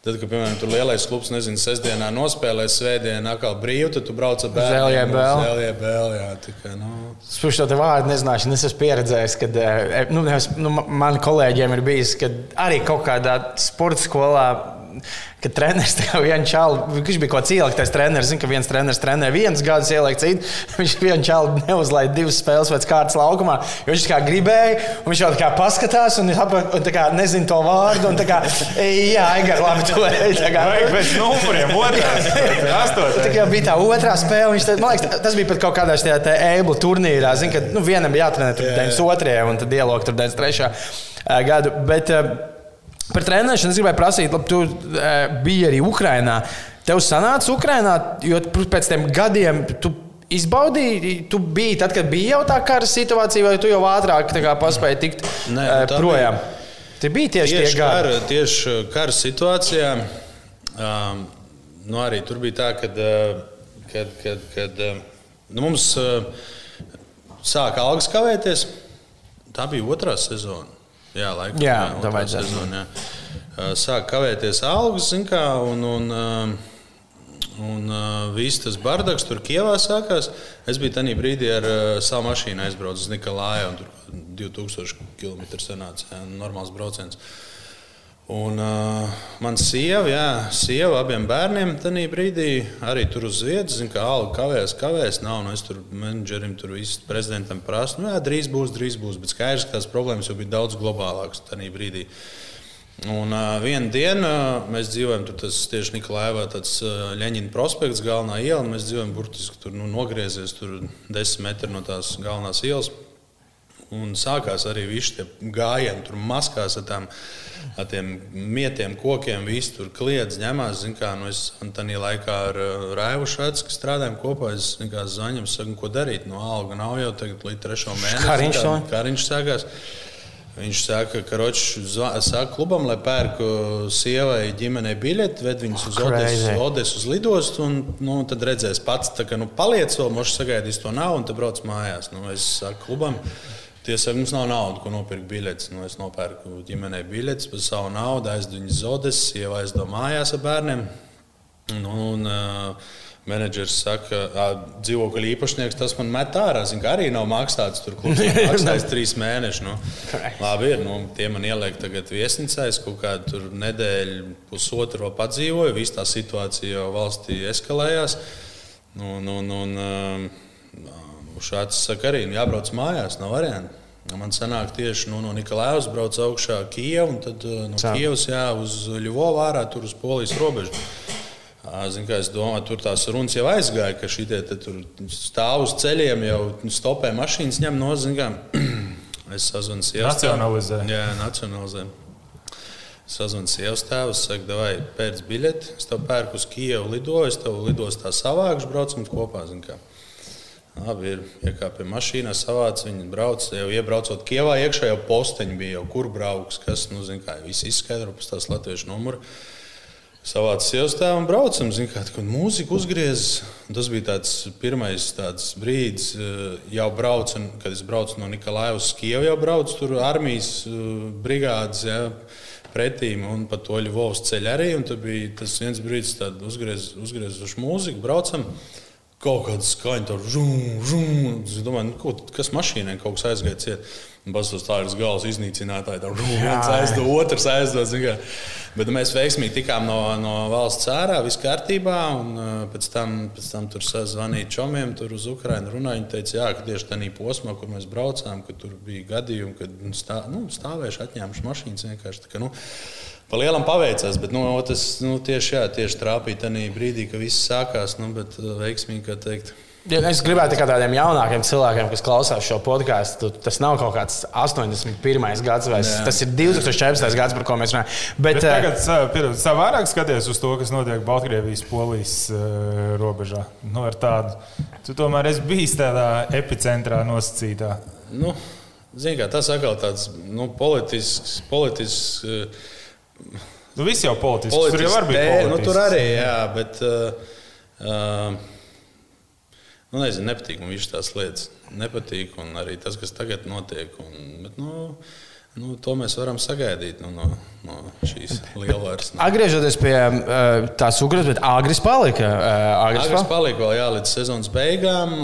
Tad, kad, piemēram, tur lielais klubs, nezinu, sestdienā nospēlē, svētdienā atkal brīvi, tad tu brauc ar bērnu. Zēlē, vēl. Zēlē, vēl, jā, tikai, nu. Spuši to vārdu nezināšanu, es esmu pieredzējis, kad nu, nu, man kolēģiem ir bijis, ka arī kaut kādā sporta skolā ka treneris vienu čālu, viņš bija kaut kāds ieliektais treneris, zina, ka viens treneris trenē viens gadus, ieliek citu. Viņš vienu čālu neuzlaid divas spēles pēc kārtas laukumā, jo viņš kā gribēja, un viņš jau tā kā paskatās un, un kā nezina to vārdu. Un, kā, jā, Aigar, labi, tu ej. Tā kā pēc numuriem, otrās, astotās. Tā kā bija tā otrā spēle, viņš, tā, man liekas, tas bija pat kaut kādās tajā ēblu turnīrā, zina, ka nu, vienam jātrenē tur 92. un tad dialogu tur 93. gadu. Bet, Par trenēšanu es gribēju prasīt, labi, tu e, biji arī Ukrajinā. Tev sanāca Ukrajinā, jo pēc tam gadiem tu izbaudīji, tu biji tad, kad bija jau tā kara situācija, vai tu jau ātrāk paspēji tikt Nē, e, projām? Tie bija tieši, tieši tie gadi. Kara, tieši kara situācijā. Um, nu arī tur bija tā, kad, kad, kad, kad nu mums uh, sāka algas kavēties. Tā bija otrā sezona. Jā, laikam, jā, jā tā vajadzētu. Sezonu, jā. Sāk kavēties algas, kā, un, un, un viss tas bardaks tur Kievā sākās. Es biju tajā brīdī ar savu mašīnu aizbraucis uz Nikolāju, un tur 2000 km jā, normāls brauciens. Un uh, mana sieva, jā, sieva abiem bērniem tajā brīdī arī tur uz vietas, zina, ka alga kavēs, kavēs. Nav, nu, es tur menedžerim, tur visu prezidentam prasu, nu, jā, drīz būs, drīz būs. Bet skaidrs, ka tās problēmas jau bija daudz globālākas tajā brīdī. Un uh, vienā dienā uh, mēs dzīvojam, tur tas tieši Nikolājā, tāds uh, Leņķina prospekts, galvenā iela. Mēs dzīvojam burtiski tur nu, nogriezies tur desmit metri no tās galvenās ielas. Un sākās arī viss tie gājieni, tur maskās ar tām ar tiem mietiem, kokiem, visi tur kliedz, ņemās. Kā, nu, es tajā laikā ar Raivu kas strādājām kopā, es zvanīju, saku, ko darīt. No alga nav jau tagad līdz trešo mēnesi. Kā viņš to sākās? Viņš saka, ka Ročs saka klubam, lai pērku sievai ģimenei biļeti, ved viņus uz Odesu, Odesu uz lidostu, un nu, tad redzēs pats, tā, ka nu, paliec vēl, mošs sagaidīs to nav, un tad brauc mājās. Nu, es saku klubam, Tiesa, mums nav naudas, ko nopirkt biļetes. Nu, es nopērku ģimenei biļetes par savu naudu, aizdevu viņas zodes, sieva aizdevu mājās ar bērniem. Nu, un, uh, menedžers saka, dzīvokļa īpašnieks tas man met ārā. Zin, arī nav maksāts tur klubs, maksājis trīs mēnešus. Nu. Labi, ir, nu, tie man ieliek tagad viesnīcā, es kaut kādu nedēļu, pusotru vēl padzīvoju. Viss tā situācija jau valstī eskalējās. Nu, nu, nu, un, un, un šāds saka arī, nu, jābrauc mājās, nav variantu. Man sanāk tieši nu, no Nikolājus brauc augšā Kijavā un tad no Kijavas jā, uz Ļuvovu ārā, tur uz Polijas robežu. Zinu, es domāju, tur tās runas jau aizgāja, ka šī stāv uz ceļiem, jau stopē mašīnas, ņem no zinām. Es sazvanu sievai. Nacionalizē. Jā, nacionalizē. Sazvanu sievas tēvus, saka, vai pēc biļeti, es tev pērku uz Kijevu lidoju, es tev lidos tā savākšu, braucam kopā. Abi ir iekāpti mašīnā, savāc viņi brauc. Jau iebraucot Kijavā, iekšā jau posteņi bija, jau kur brauks, kas, nu, kā izskaidro pēc tās latviešu numuru savāds sievas tēvam un braucam. Zin, kā, kad mūzika uzgriezās, tas bija tāds pirmais tāds brīdis, eh, jau braucu, kad es braucu no Nikolājus uz Kievu, jau braucu tur armijas eh, brigādes. Ja, Pretīm un pa to Ļuvovas ceļu arī. Tur bija tas viens brīdis, kad uzgriezuši uzgriez mūziku, braucam. Kaut kāda skaņa, tur žūm. Es domāju, nu, ko, kas mašīnai kaut kas aizgāja ciet. Bastos tā ir gals iznīcinātāji. Tā viens aizdo, otrs aizdo. Bet mēs veiksmīgi tikām no, no valsts ārā, viss kārtībā. Un, pēc, tam, pēc tam tur sazvanīja čomiem, tur uz Ukrajinu runāja. Viņi teica, jā, ka tieši tajā posmā, kur mēs braucām, ka tur bija gadījumi, kad stā, nu, stāvējuši atņēmuši mašīnas vienkārši. Tā, ka, nu, Pa lielam paveicās, bet nu, tas nu, tieši, jā, tieši trāpīja tajā brīdī, kad viss sākās. Nu, bet uh, veiksmīgi, kā teikt, Ja es gribētu tikai tādiem jaunākiem cilvēkiem, kas klausās šo podkāstu, tas nav kaut kāds 81. gads, vai Jā. tas ir 2014. gads, par ko mēs runājam. Bet, Bet tagad uh, savādāk skaties uz to, kas notiek Baltkrievijas, Polijas uh, robežā. Nu, tu tomēr esi bijis tādā epicentrā nosacītā. Nu, Ziniet, tas atkal tāds nu, politisks. politisks uh, nu, viss jau politisks. politisks tur jau var būt. Nu, tur arī, jā, bet. Uh, uh, Nu, nezinu, nepatīk man visas tās lietas. Nepatīk arī tas, kas tagad notiek. Un, bet, nu, Nu, to mēs varam sagaidīt nu, no, no šīs lielvaras. Atgriežoties pie uh, tās uguns, bet Agris palika. Agris, Agris palika vēl jā, līdz sezonas beigām.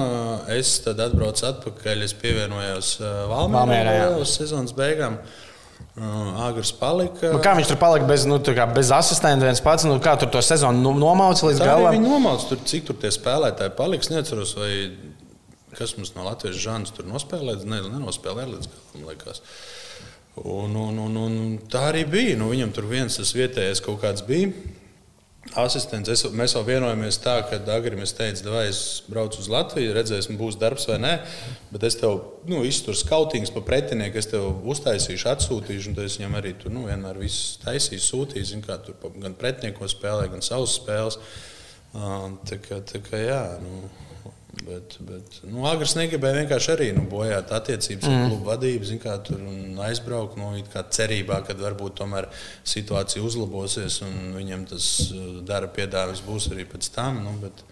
Es tad atbraucu atpakaļ, es pievienojos Valmērā uz sezonas beigām. Uh, Agrs palika. Nu, kā viņš tur palika bez, nu, bez asistenta viens pats? Nu, kā tur to sezonu nu, nomauca līdz galam? Viņi nomauca tur, cik tur tie spēlētāji paliks. Neatceros, vai kas mums no Latvijas žāns tur nospēlēja. Ne, nenospēlēja līdz galam, liekas. Un, un, un, un tā arī bija. Nu, viņam tur viens tas vietējais kaut kāds bija asistents. Es, mēs jau vienojamies tā, ka Dārgājam teica, vai es braucu uz Latviju, redzēsim, būs darbs vai nē. Bet es tev nu, izturu skautings pa pretinieku, es tev uztaisīšu, atsūtīšu, un es viņam arī tur nu, vienmēr visu taisīju, sūtīju. Zin, kā, tur gan pretiniekos spēlē, gan savas spēles. Tā kā, tā kā jā. Nu, Bet, bet nu, Agris negribēja vienkārši arī nu, bojāt attiecības mm. ar klubu vadību, kā tur aizbraukt, nu, cerībā, ka varbūt tomēr situācija uzlabosies un viņam tas uh, darba piedāvājums būs arī pēc tam. Nu, bet,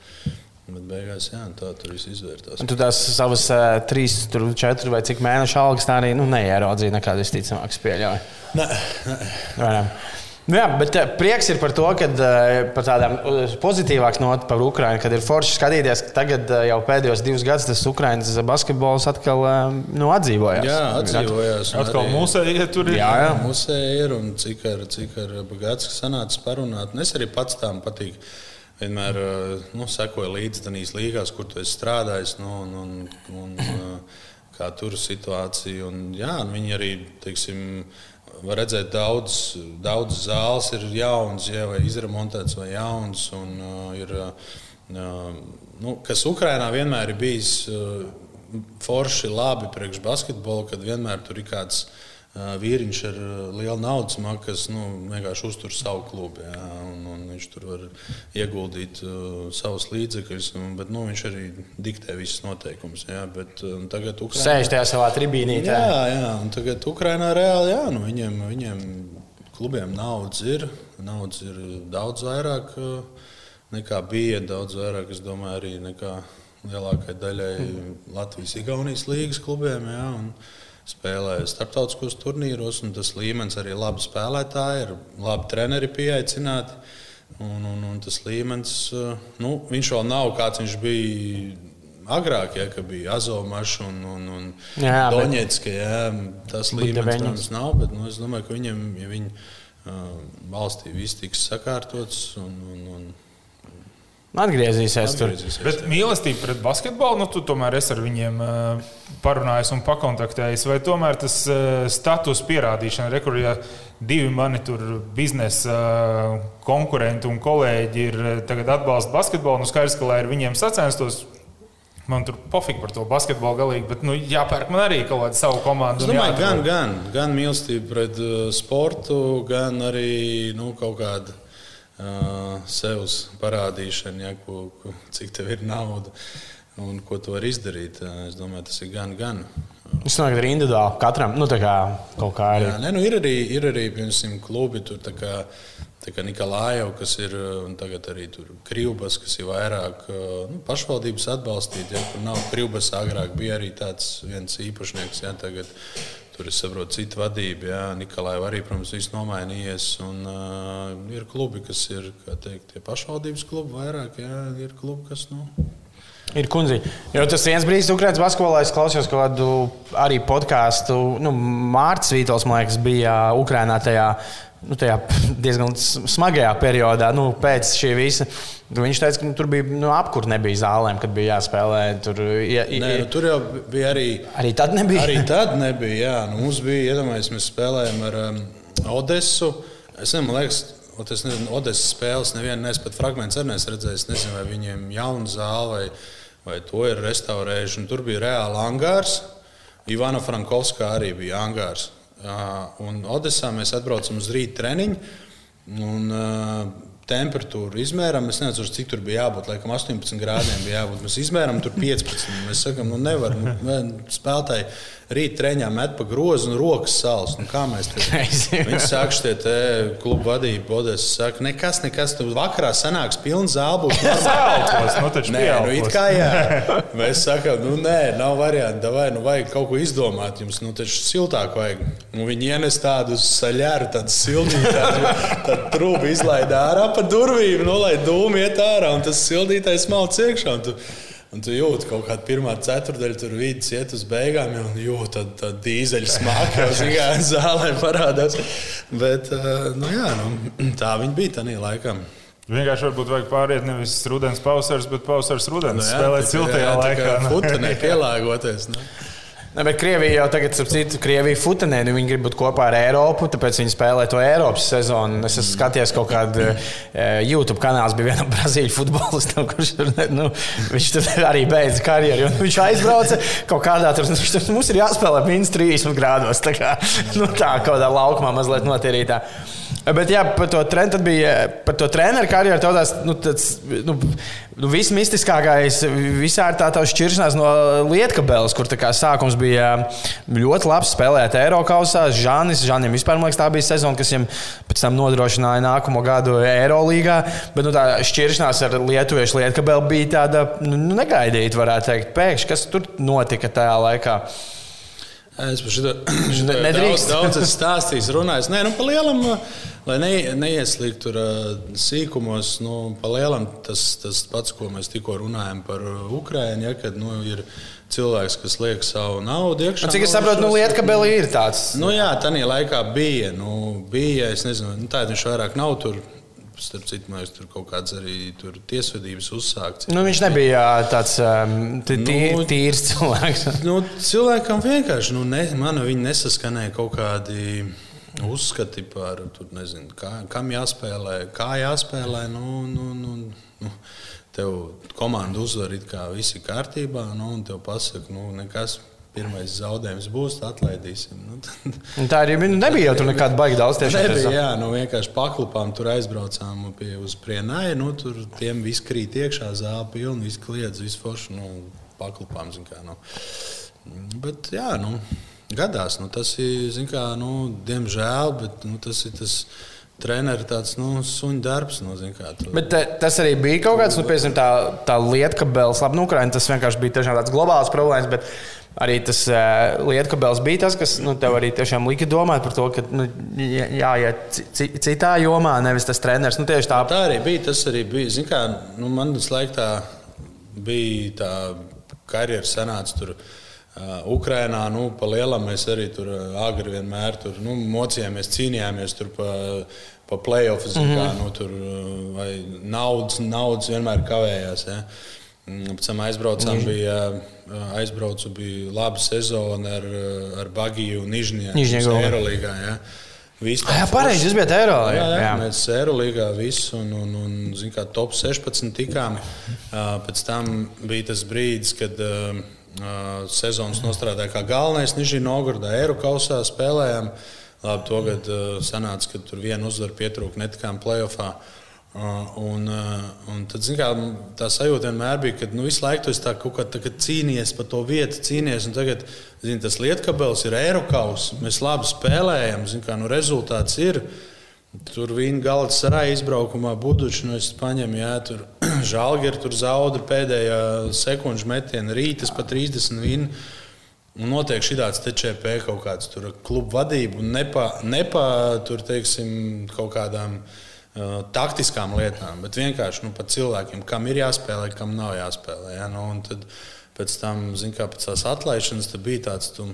Bet beigās jā, tā tur viss izvērtās. Tu tās savas uh, trīs, tur, četras vai cik mēnešu algas tā arī nu, neieraudzīji nekādas visticamākas pieļaujas. Nē, nē. Nu jā, bet eh, prieks ir par to, ka eh, par tādām eh, pozitīvākām notām par Ukrajinu, kad ir forši skatīties, ka tagad jau pēdējos divus gadus tas Ukraiņas basketbols atkal nu, atdzīvojās. Jā, atdzīvojās. Atkal mūsēji tur ir. Jā, jā. mūsēji ir un cik ar, cik ar bagāts sanācis parunāt. Un es arī pats tām patīk. Vienmēr nu, sekoju līdzi tādās līgās, kur tu esi strādājis. Nu, un, un, un, kā tur situācija. Un, jā, un viņi arī, teiksim, var redzēt, daudz, daudz zāles ir jaunas, ja, vai izremontētas, vai jaunas. Un, uh, ir, uh, nu, kas Ukrainā vienmēr ir bijis uh, forši, labi priekš basketbola, kad vienmēr tur ir kāds uh, vīriņš ar lielu naudas maku, kas nu, vienkārši uztur savu klubu. Jā, un, un viņš tur var ieguldīt uh, savus līdzekļus, un, bet nu, viņš arī diktē visas noteikumus. Um, tagad Ukrainā... Sēž tajā savā tribīnītē. Jā, jā, un tagad Ukrainā reāli jā, nu, viņiem, viņiem klubiem naudas ir. Naudas ir daudz vairāk nekā bija. Daudz vairāk, es domāju, arī nekā lielākajai daļai Latvijas-Igaunijas līgas klubiem. Jā, un, spēlē starptautiskos turnīros, un tas līmenis arī labi spēlētāji, ir labi treneri pieaicināti. Un, un, un tas līmenis, nu, viņš vēl nav kāds viņš bija agrāk, ja, kad bija Azomašs un, un, un Doņetska. Bet... Ja, tas līmenis, protams, nav, bet nu, es domāju, ka viņam, ja viņi uh, valstī viss tiks sakārtots un, un, un Atgriezīsies, Atgriezīsies tur. Bet mīlestība pret basketbolu, nu, tu tomēr esi ar viņiem uh, parunājis un pakontaktējis. Vai tomēr tas uh, status pierādīšana, re, kur ja divi mani tur biznesa uh, konkurenti un kolēģi ir tagad atbalsta basketbolu, nu skaidrs, ka lai ar viņiem sacenstos, Man tur pofīgi par to basketbolu galīgi, bet nu, jāpērk man arī kaut kāda savu komandu. Es domāju, gan, gan, gan mīlestība pret sportu, gan arī nu, kaut kāda uh, sevs parādīšana, ja, ko, ko, cik tev ir nauda un ko tu vari izdarīt. Es domāju, tas ir gan, gan. Domāju, ka ir individuāli katram nu, kā, kaut kā arī. Jā, ne, nu, ir arī, ir arī piemēram, klubi. Tur, kā, Tā kā Nikolājov, kas ir tagad arī Krīvbas, kas ir vairāk nu, pašvaldības atbalstīti, ja, nav Krīvbas, agrāk bija arī tāds viens īpašnieks, ja, tagad tur es saprotu citu vadību, ja, Nikolājov arī, protams, viss nomainījies, un uh, ir klubi, kas ir, teikt, pašvaldības klubi vairāk, ja, ir klubi, kas, nu, Ir kundze. Jo tas viens brīdis, kad Ukrāņas basketbolā es klausījos kādu arī podkāstu. Nu, Mārcis Vītols, man liekas, bija Ukrānā tajā nu, tajā diezgan smagajā periodā, nu, pēc šī visa. Viņš teica, ka nu, tur bija nu, apkur nebija zālēm, kad bija jāspēlē. Tur, ja, Nē, nu, tur jau bija arī. Arī tad nebija. Arī tad nebija. Jā. Nu, mums bija, iedomājieties, mēs spēlējām ar um, Odesu. Es nezinu, liekas, es nezinu, Odesas spēles nevienu nes pat fragments arī neesmu redzējis. Es nezinu, vai viņiem ir jauna zāle vai, vai to ir restaurējuši. Un tur bija reāli angārs. Ivana Frankovska arī bija angārs. Un Odesā mēs atbraucam uz rīta treniņu. Un, temperatūru izmērām. Es nezinu, cik tur bija jābūt. Laikam 18 grādiem bija jābūt. Mēs izmērām tur 15. Mēs sakām, nu nevar. Nu, spēlētāji rīt treniņā met pa grozu un rokas sāls. Nu, kā mēs te viņi saka, šie te klubu vadība, Bodes saka, nekas, nekas, tur vakarā sanāks pilns zābus. nu, nē, nu it kā jā. Mēs sakām, nu nē, nav variantu, vai nu vajag kaut ko izdomāt. Jums, nu taču siltāk vajag. Nu, viņi ienes tādu saļāru, tādu sildītāju, tad trūbi izlaida ārā pa durvīm, nolaid dūmu iet ārā un tas sildītājs malc iekšā. Un tu jūti kaut kādu pirmā ceturdaļu, tur vidus iet uz beigām, jau jūti tādu tā dīzeļu smaku, jau zālē parādās. Bet uh, nu, jā, nu, tā viņi bija tajā laikā. Vienkārši varbūt vajag pāriet nevis rudens pausars, bet pausars rudens. Nu, jā, Spēlēt siltajā laikā. Putenē pielāgoties. Nu. Ne, bet Krievija jau tagad, ap citu, Krievija futenē, nu, viņi grib būt kopā ar Eiropu, tāpēc viņi spēlē to Eiropas sezonu. Es esmu skatījies kaut kādu e, YouTube kanālu, bija viena brazīļu futbolista, kurš tur, nu, viņš tur arī beidza karjeru. Viņš aizbrauca kaut kādā tur, viņš tur mums ir jāspēlē minus 30 grādos. Tā kā nu, tā kaut kādā laukumā mazliet notīrītā. Bet jā, par to, tren, bija, par to treneru karjeru nu, tāds, nu, nu, vismistiskākais visā tā tā šķiršanās no Lietkabeles, kur kā, sākums bija ļoti labs spēlēt Eiropausā. Žanis, Žanim vispār liekas, tā bija sezona, kas viņam pēc tam nodrošināja nākamo gadu Eirolīgā. Bet nu, tā šķiršanās ar Lietuviešu Lietkabeli bija tāda nu, nu negaidīta, varētu teikt. Pēkšņi, kas tur notika tajā laikā? Es par šo nedrīkst. Daudz, daudz stāstījis, runājis. Nē, nu, pa lielam, lai ne, neieslīgtu tur uh, sīkumos, nu, pa lielam tas, tas pats, ko mēs tikko runājam par Ukraiņu, ja, kad nu, ir cilvēks, kas liek savu naudu iekšā. Nu, cik es saprotu, nu, lieta, ka Belī ir tāds. Nu, jā, tā laikā bija. Nu, bija es nezinu, nu, tā viņš vairāk nav tur Starp citu, mēs tur kaut kādas arī tiesvedības uzsākts. Nu, viņš nebija tāds um, nu, tīrs cilvēks. nu, cilvēkam vienkārši nu, ne, man viņi nesaskanēja kaut kādi uzskati par to, kā, kam jāspēlē, kā jāspēlē. Nu, nu, nu, nu, tev komanda uzvar, it kā viss ir kārtībā, nu, un tev pasaka, nu, nekas pirmais zaudējums būs, atlaidīsim. Nu, tad... Tā arī nu, nebija. Jau tur nekāda baigta daudz tieši nebija. Jā, nu, vienkārši paklupām, tur aizbraucām pie uz prienai. Nu, tur tiem viss krīt iekšā, zāle pilna, viss kliedz, viss forši. Nu, paklupām, kā, nu. Bet, jā, nu, gadās. Nu, tas ir, kā, nu, diemžēl, bet nu, tas ir tas treneris tāds nu, suņu darbs. Nu, kā, tu... Bet te, tas arī bija kaut kāds, nu, piemēram, tā, tā lieta, ka Bēlas labi, nu, Ukraiņa, tas vienkārši bija tāds globāls problēmas. Bet arī tas uh, lietkabels bija tas, kas nu, tev arī tiešām lika domāt par to, ka nu, jāiet citā jomā, nevis tas treneris. Nu, tā. tā arī bija. Tas arī bija. Zin, kā, nu, man tas laik tā bija tā karjera sanāca tur. Uh, Ukrainā, nu, pa lielam mēs arī tur agri vienmēr tur, nu, mocījāmies, cīnījāmies tur pa, pa playoffs, mm -hmm. kā nu, tur, vai naudas, naudas vienmēr kavējās. Ja. Mm, pēc tam aizbraucām, bija, aizbraucu, bija laba sezona ar, ar Bagiju un Nižņēgu Eirolīgā. Ja. Viss tā, jā, pareizi. Jūs bijat Eiropā. Jā, jā, jā, mēs Eiropā visu un, un, un, kā, top 16 tikām. Pēc tam bija tas brīdis, kad uh, sezonas nostrādāja kā galvenais Nižņēga Nogurdā Eiropā spēlējām. Labi, to gadu uh, sanāca, ka tur viena uzvara pietrūka, netikām playoffā. Uh, Un, un tad, kā, tā sajūta vienmēr bija, ka nu, visu laiku tas kaut kā tā, cīnījies par to vietu, cīnījies. Tagad zin, tas lietkabels ir Eiropas. Mēs labi spēlējam, zin, kā, nu, rezultāts ir. Tur viņa galda sarāja izbraukumā, buduši no nu, paņem, jā, tur žēlgari tur zauda pēdējā sekundžu metienā, rītas pa 30 vīnu. Un notiek šī tāds TČP kaut kāds klubu vadība un nepa, nepa tur, teiksim, kaut kādām uh, Uh, taktiskām lietām, bet vienkārši nu, par cilvēkiem, kam ir jāspēlē, kam nav jāspēlē. Ja? Nu, tad pēc tam, kā pēc tās atlaišanas, bija tāds. Tu,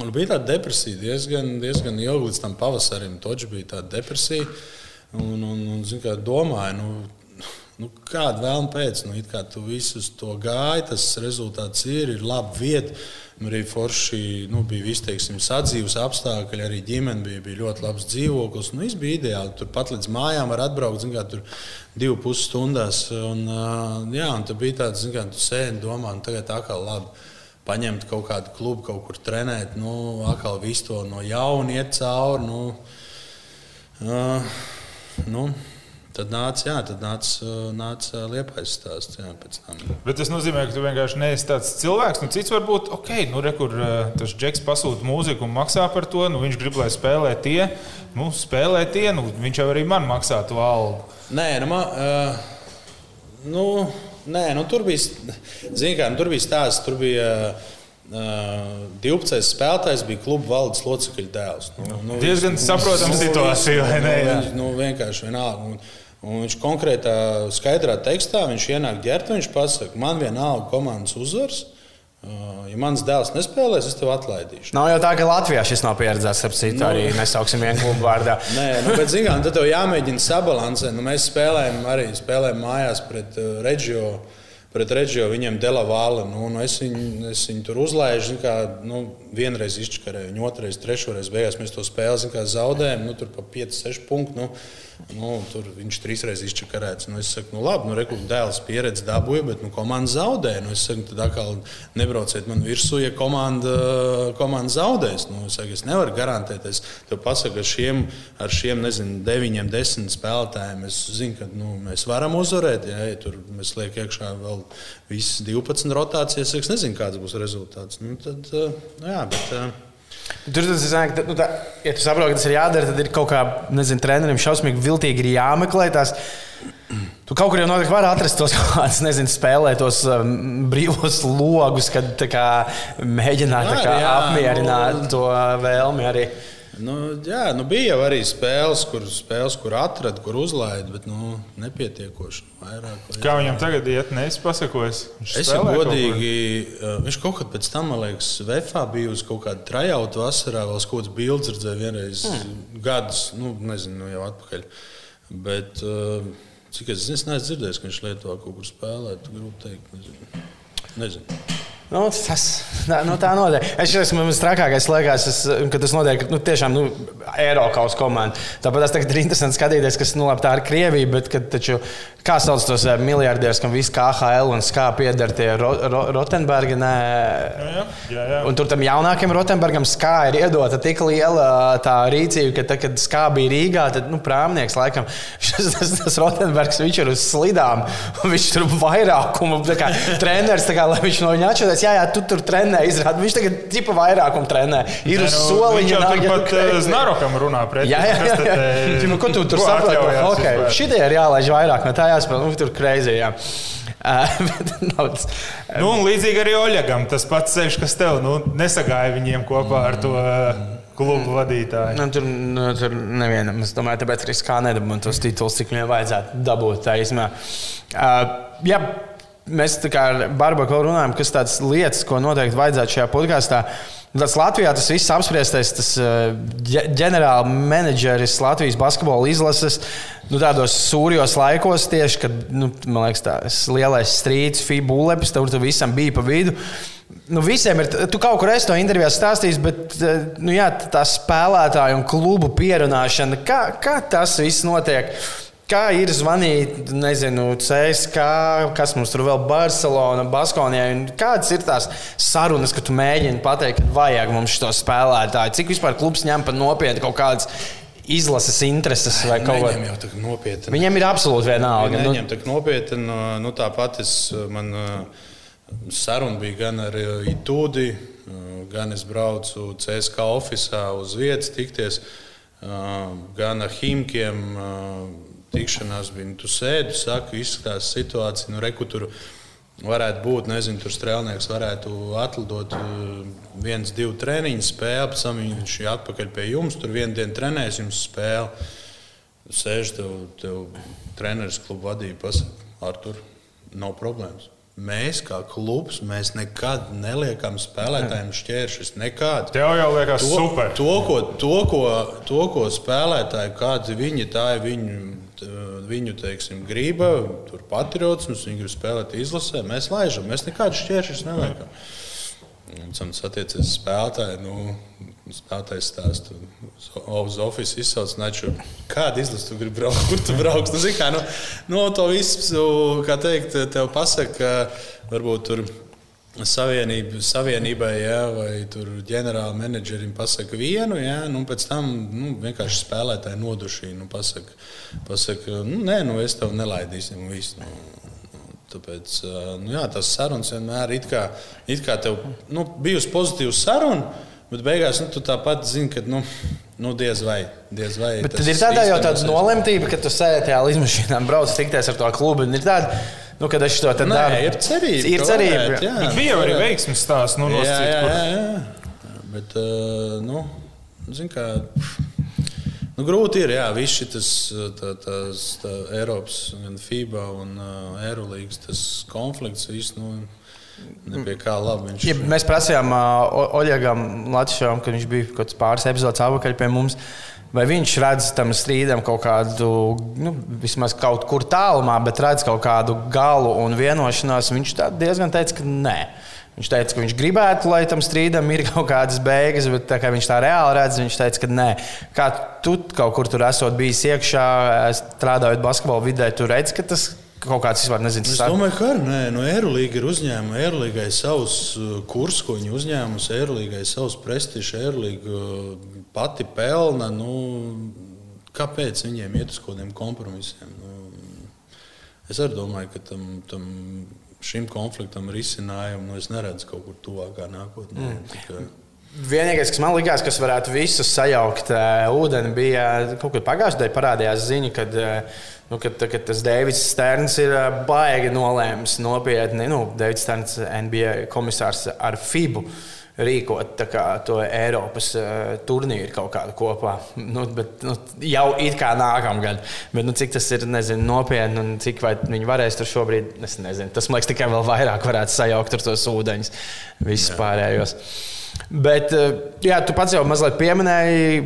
Un bija tāda depresija diezgan, diezgan ilgi līdz tam pavasarim. Toķis bija tāda depresija. Un, un, un kā, domāju, nu, nu, kāda vēlme pēc, nu, kā tu visus to gāji, tas rezultāts ir, ir laba vieta. Arī forši nu, bija visi teiksim, sadzīves apstākļi, arī ģimene bija, bija ļoti labs dzīvoklis. Nu, viss bija ideāli. Tur pat līdz mājām var atbraukt, zin, kā, tur divu pusi stundās. Un, jā, un tur bija tāds, kā, tu sēdi domā, nu, tagad tā kā labi. Paņemt kaut kādu klubu, kaut kur trenēt, nu, atkal visu to no jauna iet cauri. Nu, uh, nu, Tad nāca, jā, tad nāca, nāca liepais stāsts. Jā, Bet tas nozīmē, ka tu vienkārši neesi tāds cilvēks. Nu, cits varbūt, ok, nu, re, kur tas džeks pasūta mūziku un maksā par to. Nu, viņš grib, lai spēlē tie. Nu, spēlē tie, nu, viņš jau arī man maksā to algu. Nē, nu, man, uh, nu, nē, nu, tur bija, kā, nu, tur bija stāsts. Tur bija, Uh, 12. spēlētājs bija kluba valdes locekļa dēls. Nu, nu, Diezgan saprotama situācija, vai ne? Nu, nu, vienkārši vienalga. Un, Un viņš konkrētā, skaidrā tekstā viņš ienāk ģērbtā. Viņš pasakā, man vienalga komandas uzvars. Ja mans dēls nespēlēs, es tevi atlaidīšu. Nav jau tā, ka Latvijā šis nav pieredzēts. Ap citu nu, arī nesauksim vienu klubu vārdā. Nē, nu, bet zinām, tad tev jāmēģina sabalansēt. Nu, mēs spēlējam arī spēlējam mājās pret uh, Reģio. Pret Reģio viņam dela vāla. Nu, nu, es, viņu, es viņu tur uzlaižu. Kā, nu, vienreiz izčakarēju, viņu otrreiz, trešoreiz beigās mēs to spēli kā, zaudējām. Nu, tur pa 5, 6 punktus. Nu, Nu, tur viņš trīsreiz izčakarēts. Nu, es saku, nu, labi, nu, rekur, dēls pieredzi dabūja, bet nu, komanda zaudē. Nu, es saku, tad atkal nebrauciet man virsū, ja komanda, komanda zaudēs. Nu, es, saku, es nevaru garantēt. Es tev pasaku, ar šiem, ar šiem nezinu, deviņiem, desmit spēlētājiem. Es zinu, ka nu, mēs varam uzvarēt. Ja, ja tur mēs liekam iekšā vēl visas 12 rotācijas. Es nezinu, kāds būs rezultāts. Nu, tad, nu, jā, bet, Tur tas ir tā, nu, tā, ja tu saproti, ka tas ir jādara, tad ir kaut kā, nezinu, trenerim šausmīgi viltīgi ir jāmeklē tās. Tu kaut kur jau noteikti vari atrast tos kādus, nezinu, spēlēt tos um, brīvos logus, kad kā, mēģināt kā, jā, apmierināt nu, to vēlmi arī. Nu, jā, nu bija jau arī spēles, kur, spēles, kur atrada, kur uzlaida, bet nu, nepietiekoši. Vairāk, vai... Kā viņam tagad iet, neizpasakojas? Es jau godīgi, kaut uh, viņš kaut kad pēc tam, man liekas, Vefā bija uz kaut kādu trajautu vasarā, vēl kaut kāds bildes redzēja vienreiz mm. gadus, nu, nezinu, jau atpakaļ. Bet, uh, cik es zinu, es neesmu dzirdējis, ka viņš Lietuvā kaut kur spēlē, grūti teikt. Nezinu. nezinu. Nu, tas tā, nu, tā notiek. Es esmu trakākais, liekas, es, ka tas notiek nu, tiešām nu, Eiropas komandā. Tāpat tas ir interesanti skatīties, kas nu, tā ir Krievija, bet kad, taču, kā sauc tos eh, miljardierus, kam viss KHL un SKA pieder tie ro, ro, Rotenbergi. Nē. Jā, jā, jā. Un tur tam jaunākam Rotenbergam SKA ir iedota tik liela tā rīcība, ka, tad, kad SKA bija Rīgā, tad nu, prāmnieks laikam tas, tas, tas Rotenbergs viņš ir uz slidām. Viņš tur vairākumu treneris, kā, lai viņš no viņa atšķirās teica, jā, jā, tu tur trenē, izrādi. Viņš tagad tipa vairākumu trenē. Ir uz nu, soliņa. Viņš jau pat eh, Znarokam runā pretī. Jā, jā, jā. jā. jā. Nu, ko tu tur saproti? Okay. Šitie ir jālaiž vairāk, no tā jāspēlē. Nu, tur kreizē, jā. tas, nu, līdzīgi arī Oļegam tas pats ceļš, kas tev nu, nesagāja viņiem kopā ar to. Klubu vadītāji. Nu, tur, nu, tur nevienam. Es domāju, tāpēc arī kā nedabūjām tos titulus, cik viņiem vajadzētu dabūt. Tā, uh, jā, mēs tā kā ar Barbaku runājam, kas tādas lietas, ko noteikti vajadzētu šajā podkāstā. Tas Latvijā tas viss apspriestais, tas ģenerāla menedžeris Latvijas basketbola izlases, nu, tādos sūrijos laikos, tieši kad, nu, man liekas, tas lielais strīds, FIBA ulepis, tur visam bija pa vidu. Nu, visiem ir, tu kaut kur esi to intervijā stāstījis, bet nu, jā, tā spēlētāju un klubu pierunāšana, kā, kā tas viss notiek? Kā ir zvanīt, nezinu, CSK, kas mums tur vēl Barcelona, Baskonijā. Kādas ir tās sarunas, ka tu mēģini pateikt, ka vajag mums šo spēlētāju? Cik vispār klubs ņem par nopietnu kaut kādas izlases intereses vai kaut ko tādu? Nopietni. Viņiem ir absolūti vienalga. Viņiem nu... tā nopietni, nu, tāpat es man saruna bija gan ar Itūdi, gan es braucu CSK oficiālā uz vietas tikties, gan ar Himkiem tikšanās bija. Nu, tu sēdi, saki, izskatās situācija, nu, reku tur varētu būt, nezinu, tur strēlnieks varētu atlidot uh, viens, divu treniņu spēli, pēc tam viņš ir atpakaļ pie jums, tur vienu dienu trenēs jums spēli. Sēž tev, tev treneris klubu vadīja, pasaka, Artur, nav problēmas. Mēs, kā klubs, mēs nekad neliekam spēlētājiem šķēršļus. Nekad. Tev jau liekas, to, super. To, ko, to, ko, to, ko spēlētāji, kādi viņi, tā ir viņu viņu teiksim, grība, tur patriotisms, viņi grib spēlēt izlasē, mēs laižam, mēs nekādus šķēršļus neliekam. Attiecas uz spēlētāju. Nu, Spēlētājs stāsta, uz oficiālu izsauc, naču, kādu izlasu tu gribi braukt, kur tu brauks. Nu, kā, nu, no nu, to visu, kā teikt, tev pasaka, varbūt tur savienība, savienībai, jā, vai ģenerāla menedžerim pasaka vienu, jā, nu, pēc tam nu, vienkārši spēlētāji nodušī. Nu, pasaka, pasaka, nu, nē, nu, es tev nelaidīsim visu. Nu, tāpēc nu, jā, tas sarunas vienmēr ir kā, it kā tev nu, bijusi pozitīva saruna. Bet beigās nu, tu tāpat zini, ka nu, nu, diez vai. Diez vai bet tad ir tāda jau tāda nolemtība, ka tu sēdi tajā līnija, brauc tikties ar to klubu. Ir tāda, Nu, kad es to tādu daru, ir cerība. Ir cerība. Varētu, jā, bet bija arī veiksmīgs stāsts. Nu, jā, jā, jā, jā. Bet, uh, nu, zin, kā, nu, grūti ir, jā, viss šis tā, tās, tā Eiropas, gan FIBA un uh, Eirolandes tas konflikts. Viss, nu, labi viņš. Ja mēs prasījām uh, Oļegam Latvijam, kad viņš bija kaut kāds pāris epizodes apakaļ pie mums. Vai viņš redz tam strīdam kaut kādu, nu, vismaz kaut kur tālumā, bet redz kaut kādu galu un vienošanos? Viņš diezgan teica, ka nē. Viņš teica, ka viņš gribētu, lai tam strīdam ir kaut kādas beigas, bet tā kā viņš tā reāli redz, viņš teica, ka nē. Kā tu kaut kur tur esot bijis iekšā, strādājot basketbola vidē, tu redz, ka tas kaut kāds vispār nezinu. Es domāju, ka arī nē, no Eirolandes ir uzņēmuma. Eirolandā ir savs uh, kurs, ko viņi uzņēmusi. Eirolandā ir savs prestižs, Eirolanda uh, pati pelna. Nu, kāpēc viņiem iet uz kaut kādiem kompromisiem? Nu, es arī domāju, ka tam, tam šim konfliktam risinājumu nu, es neredzu kaut kur tuvākā nākotnē. Mm. Tikai... Vienīgais, kas man likās, kas varētu visus sajaukt uh, ūdeni, bija kaut kad pagājušajā gadā parādījās ziņa, kad uh, Nu, kad, kad tas Deivids Sterns ir baigi nolēmis nopietni, nu, Deivids Sterns, NBA komisārs ar FIBU. Rīkot kā, to Eiropas uh, turnīru kaut kādu kopā. Nu, bet, nu, jau it kā nākamgad. Bet, nu, cik tas ir nezinu, nopietni un cik viņi varēs tur šobrīd, es nezinu. Tas man liekas, tikai vēl vairāk varētu sajaukt ar tos ūdeņus, visus pārējos. Bet, uh, jā, tu pats jau mazliet pieminēji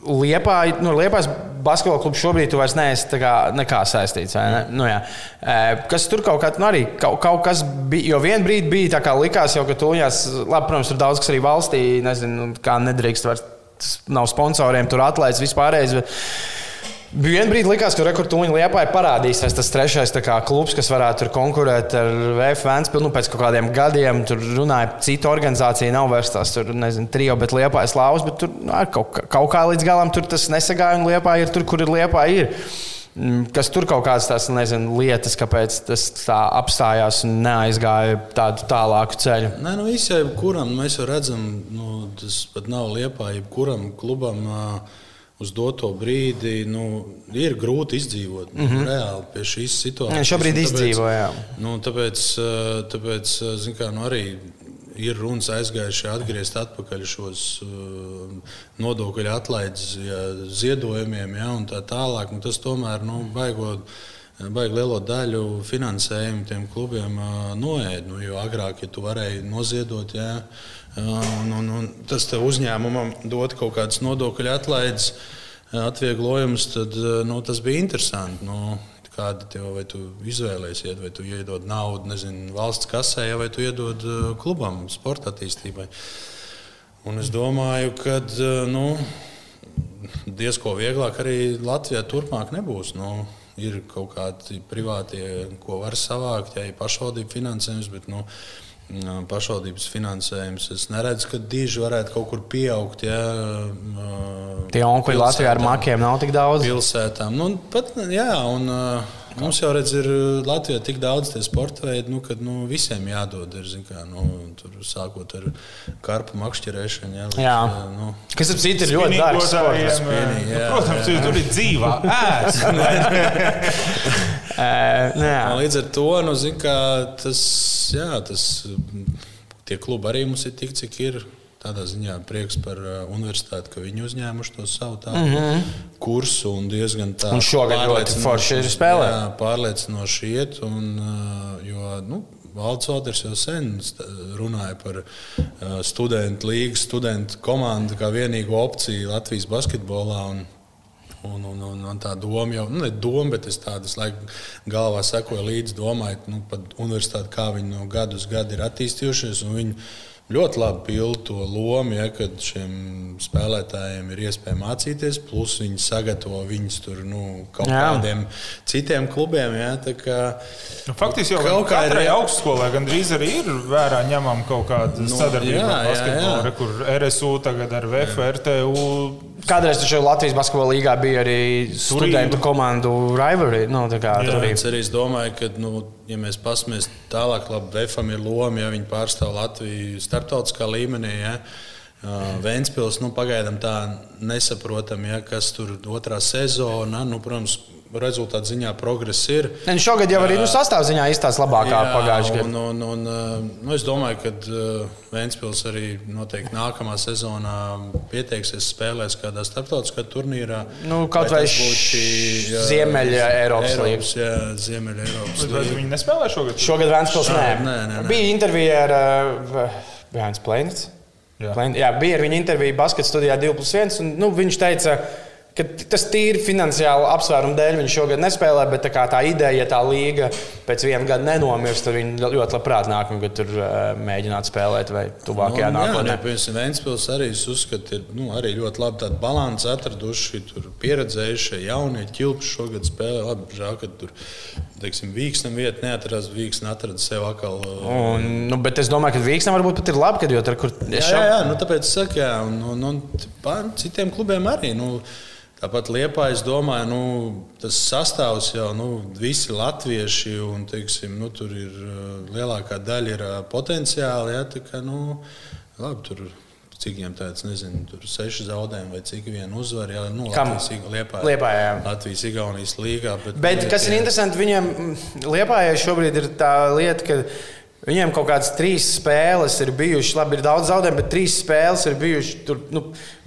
Liepā, nu, Liepās basketbola klubs šobrīd vairs neesi nekā saistīts. Ne? Nu, jā. kas tur kaut, kā, nu, arī, kaut, kaut kas bija, jo vienā brīdī bija tā kā likās, jau, ka tuļās, labi, protams, tur daudz kas arī valstī, nezinu, kā nedrīkst vairs, nav sponsoriem tur atlaists vispārējais. Bet, Bija viena brīdi, likās, ka rekordtuņa liepā ir parādīsies tas trešais kā, klubs, kas varētu konkurēt ar VF Vēnspilsnu. Nu, pēc kaut kādiem gadiem tur runāja, cita organizācija nav vairs tās tur, nezinu, trio, bet liepā ir slavs, bet tur nu, kaut, kaut kā līdz galam tur tas nesagāja un liepā ir tur, kur ir liepā. Ir. Mm, kas tur kaut kādas tās nezinu, lietas, kāpēc tas tā apstājās un neaizgāja tādu tālāku ceļu? Nē, nu, visai, kuram mēs redzam, nu, tas pat nav liepā, jebkuram klubam. Uh, uz doto brīdi nu, ir grūti izdzīvot. Mm -hmm. Reāli pie šīs situācijas. Ja, šobrīd tāpēc, izdzīvo, jā. Nu, tāpēc, tāpēc kā, nu, arī ir runas aizgājuši atgriezt atpakaļ šos uh, nodokļu atlaides ja, ziedojumiem ja, un tā tālāk. Nu, tas tomēr nu, baigot. Baigi lielo daļu finansējumu tiem klubiem noēd. Nu, jo agrāk, ja tu varēji noziedot, jā, uh, un, un, un tas uzņēmumam dot kaut kādas nodokļu atlaides, atvieglojumus, tad uh, nu, tas bija interesanti. Nu, kāda tev vai tu izvēlēsies, vai tu iedod naudu nezinu, valsts kasē, vai tu iedod uh, klubam, sporta attīstībai. Un es domāju, ka nu, diezko vieglāk arī Latvijā turpmāk nebūs. Nu, ir kaut kādi privātie, ko var savākt, ja ir pašvaldību finansējums. Bet, nu, pašvaldības finansējums. Es neredzu, ka diži varētu kaut kur pieaugt. Ja, Tie onkuļi Latvijā ar makiem nav tik daudz. Pilsētām. Nu, pat, jā, un, Mums jau redz, ir Latvijā tik daudz tie sporta veidi, nu, ka nu, visiem jādod. Ir, kā, nu, tur, sākot ar karpu makšķerēšanu. Jā, līdz, jā. Nu, Kas ap citu ir ļoti dārgs. Spienī, jā, Protams, jā. tur ir dzīvā ēst. Līdz ar to nu, kā, tas, jā, tas, tie klubi arī mums ir tik, cik ir. Tādā ziņā prieks par universitāti, ka viņi uzņēmuši to savu tādu mm -hmm. kursu un diezgan tādu. Un šogad ļoti forši ir spēlē. Jā, pārliecinoši iet. Un, jo, nu, Valds Oters jau sen runāja par studentu līgu, studentu komandu kā vienīgo opciju Latvijas basketbolā. Un, Un, un, un, un tā doma jau, nu, ne doma, bet es tādas laikam galvā sekoju līdzi, domāju, nu, par universitāti, kā viņi no gadu uz gadu ir attīstījušies. Viņi ļoti labi pilda to lomu, ja, kad šiem spēlētājiem ir iespēja mācīties, plus viņi sagatavo viņus tur nu, kaut jā. kādiem citiem klubiem. Ja, kā, nu, Faktiski jau kaut kādā augstskolā gandrīz arī ir vērā ņemama kaut kāda nu, sadarbība ar basketbolu, kur RSU tagad ar VF, RTU. Kādreiz taču Latvijas basketbola līgā bija arī studentu komandu rivalry. Nu, kā, jā, arī. Es domāju, ka, nu, ja mēs paskatāmies tālāk, labi, VFam ir loma, ja viņi pārstāv Latviju starptautiskā līmenī. Ja. Vēnspils nu, pagaidām tā nesaprotam, ja, kas tur otrā sezona. Nu, protams, rezultātu ziņā progress ir. Un šogad jau arī nu, sastāvziņā izstāsta labākā pagājušā gada. Un, un, un, nu, es domāju, ka uh, Vēnspils arī noteikti nākamā sezonā pieteiksies spēlēs kādā starptautiskā turnīrā. Nu, kaut vai šī Ziemeļa Eiropas līnijas. Jā, Ziemeļa Eiropas. Bet viņi nespēlē šogad? Šogad Vēnspils nē. Nē, nē, nē. Bija intervija ar uh, Bēns Plēnits. Jā. Jā, bija ar viņu intervija basketbola studijā 2 plus 1. Un, nu, viņš teica, ka Tas tīri finansiāli apsvērumu dēļ viņš šogad nespēlē, bet tā, tā ideja, ja tā līga pēc viena gada nenomirst, tad viņi ļoti labprāt nākamā gada tur mēģināt spēlēt vai tuvākajā nu, nākotnē. Jā, piemēram, Vēnspils arī uzskata, ir nu, arī ļoti labi tādu balansu atraduši, tur pieredzējušie jaunie ķilpši šogad spēlē. Labi, žēl, ka tur, teiksim, Vīksnam vieta neatradās, Vīksna atrada sev atkal. Un, nu, bet es domāju, ka Vīksnam varbūt pat ir labi, kad jau tur, kur. Jā, jā, jā, nu, tāpēc es saku, jā, un, un, un citiem klubiem arī. Nu, Tāpat Liepā, es domāju, nu, tas sastāvs jau nu, visi latvieši, un teiksim, nu, tur ir lielākā daļa ir potenciāli. Ja, kā, nu, labi, tur, cik viņiem tāds, nezinu, tur seši zaudējumi vai cik viena uzvara. Jā, nu, Latvijas, Liepā, Liepā, jā. Latvijas Igaunijas līgā. Bet, bet kas ir interesanti, viņiem Liepā šobrīd ir tā lieta, ka Viņiem kaut kādas trīs spēles ir bijušas, labi, ir daudz zaudējumu, bet trīs spēles ir bijušas tur nu,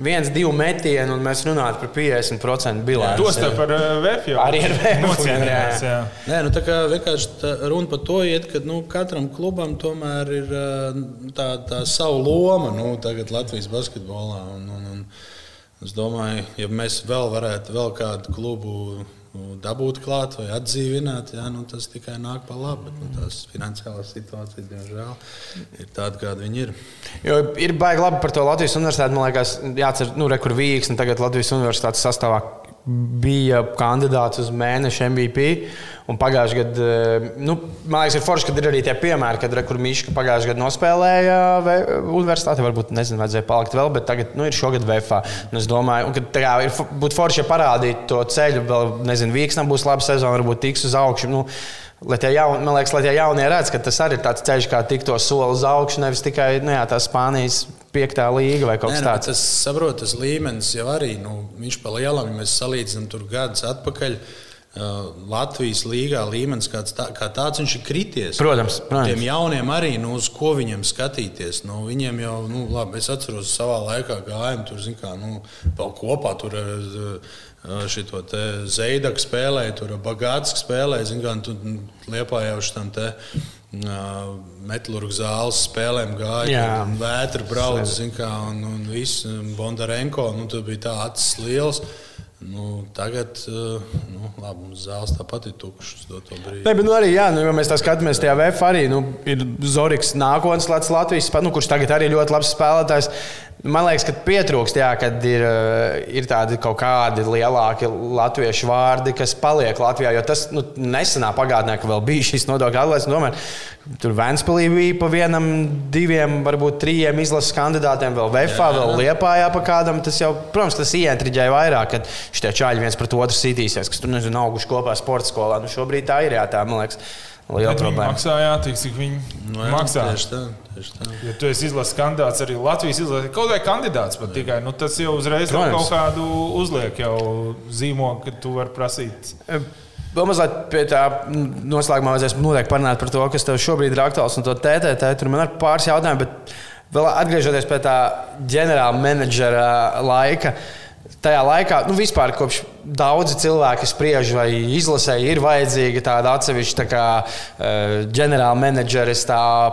viens, divi metieni, un mēs runājam par 50% bilanci. Tos te par VF jau arī ir nocīnījās. Nē, nu tā kā vienkārši tā runa par to iet, ka nu, katram klubam tomēr ir uh, tā, tā savu loma nu, tagad Latvijas basketbolā. Un, un, un es domāju, ja mēs vēl varētu vēl kādu klubu nu, dabūt klāt vai atdzīvināt, jā, nu, tas tikai nāk par labu. Bet, nu, tās finansiālās situācijas, diemžēl, ir tāda, kāda viņi ir. Jo ir baigi labi par to Latvijas universitāti. Man liekas, jāatcer, nu, re, kur Vīgs un tagad Latvijas universitātes sastāvā bija kandidāts uz mēneša MVP. Pagājušajā gadā, eh, nu, man liekas, ir forši, ka ir arī tie piemēri, kad Rekurmīša pagājušajā gadā nospēlēja universitāti. Varbūt, nezinu, vajadzēja palikt vēl, bet tagad nu, ir šogad VFA. Un es domāju, ka tā ir būtu forši, ja parādītu to ceļu. Vēl, nezinu, Vīksnam būs laba sezona, varbūt tiks uz augšu. Nu, Lai tie, jaun, liekas, lai tie jaunie redz, ka tas arī ir tāds ceļš, kā tikt to soli uz augšu, nevis tikai nu, jā, tās Spānijas piektā līga vai kaut kas tāds. Es saprotu, tas līmenis jau arī, nu, viņš pa lielam, ja mēs salīdzinām tur gadus atpakaļ. Latvijas līgā līmenis kāds tā, kā tāds viņš ir krities. Protams, protams. Tiem jauniem arī, nu, uz ko viņiem skatīties. Nu, viņiem jau, nu, labi, es atceros, savā laikā gājām tur, zin kā, nu, vēl kopā tur ar šito Zeidaku spēlēju, tur Bagāts spēlēju, zin kā, tu liepā jau šitam te. Metālurgas zāles spēlēm gāja, vētra brauca, kā, un, un viss Bondarenko. Nu, tur bija tā acis liels. Nu, tagad, nu, labi, mums zāles tāpat ir tukšas. Ne, bet, nu, arī, jā, nu, ja mēs tā skatāmies, tajā VF arī nu, ir Zorigs nākotnes Latvijas, nu, kurš tagad arī ļoti labs spēlētājs. Man liekas, ka pietrūkst, jā, kad ir, eh, ir tādi kaut kādi lielāki latviešu vārdi, kas paliek Latvijā. Jo tas nu, nesenā pagātnē, ka vēl bija šis nodokļu atlaists, tomēr tur Vēnspēlī bija pa vienam, diviem, varbūt trijiem izlases kandidātiem, vēl VFā, vēl Liepājā pa kādam. Tas jau, protams, tas ientriģēja vairāk, kad šie čāļi viens pret otru sitīsies, kas tur nezinu, auguši kopā sporta skolā. Nu, šobrīd tā ir jā, tā, man liekas. Liela problēma. Maksā, jā, tik, cik viņi no, jā, maksā. Tieši tā, tieši tā. Ja tu esi izlases kandidāts, arī Latvijas izlases kaut vai kandidāts pat tikai, nu, tas jau uzreiz kaut kādu uzliek jau zīmogu, ka tu vari prasīt. Vēl mazliet pie tā noslēgumā vajadzēs noteikti parunāt par to, kas tev šobrīd ir aktuāls un to TTT. Tur man ir pāris jautājumi, bet vēl atgriežoties pie tā ģenerāla menedžera laika. Tajā laikā, nu, vispār kopš daudzi cilvēki spriež, vai izlasē ir vajadzīga tāda atsevišķa tā ģenerāla menedžeris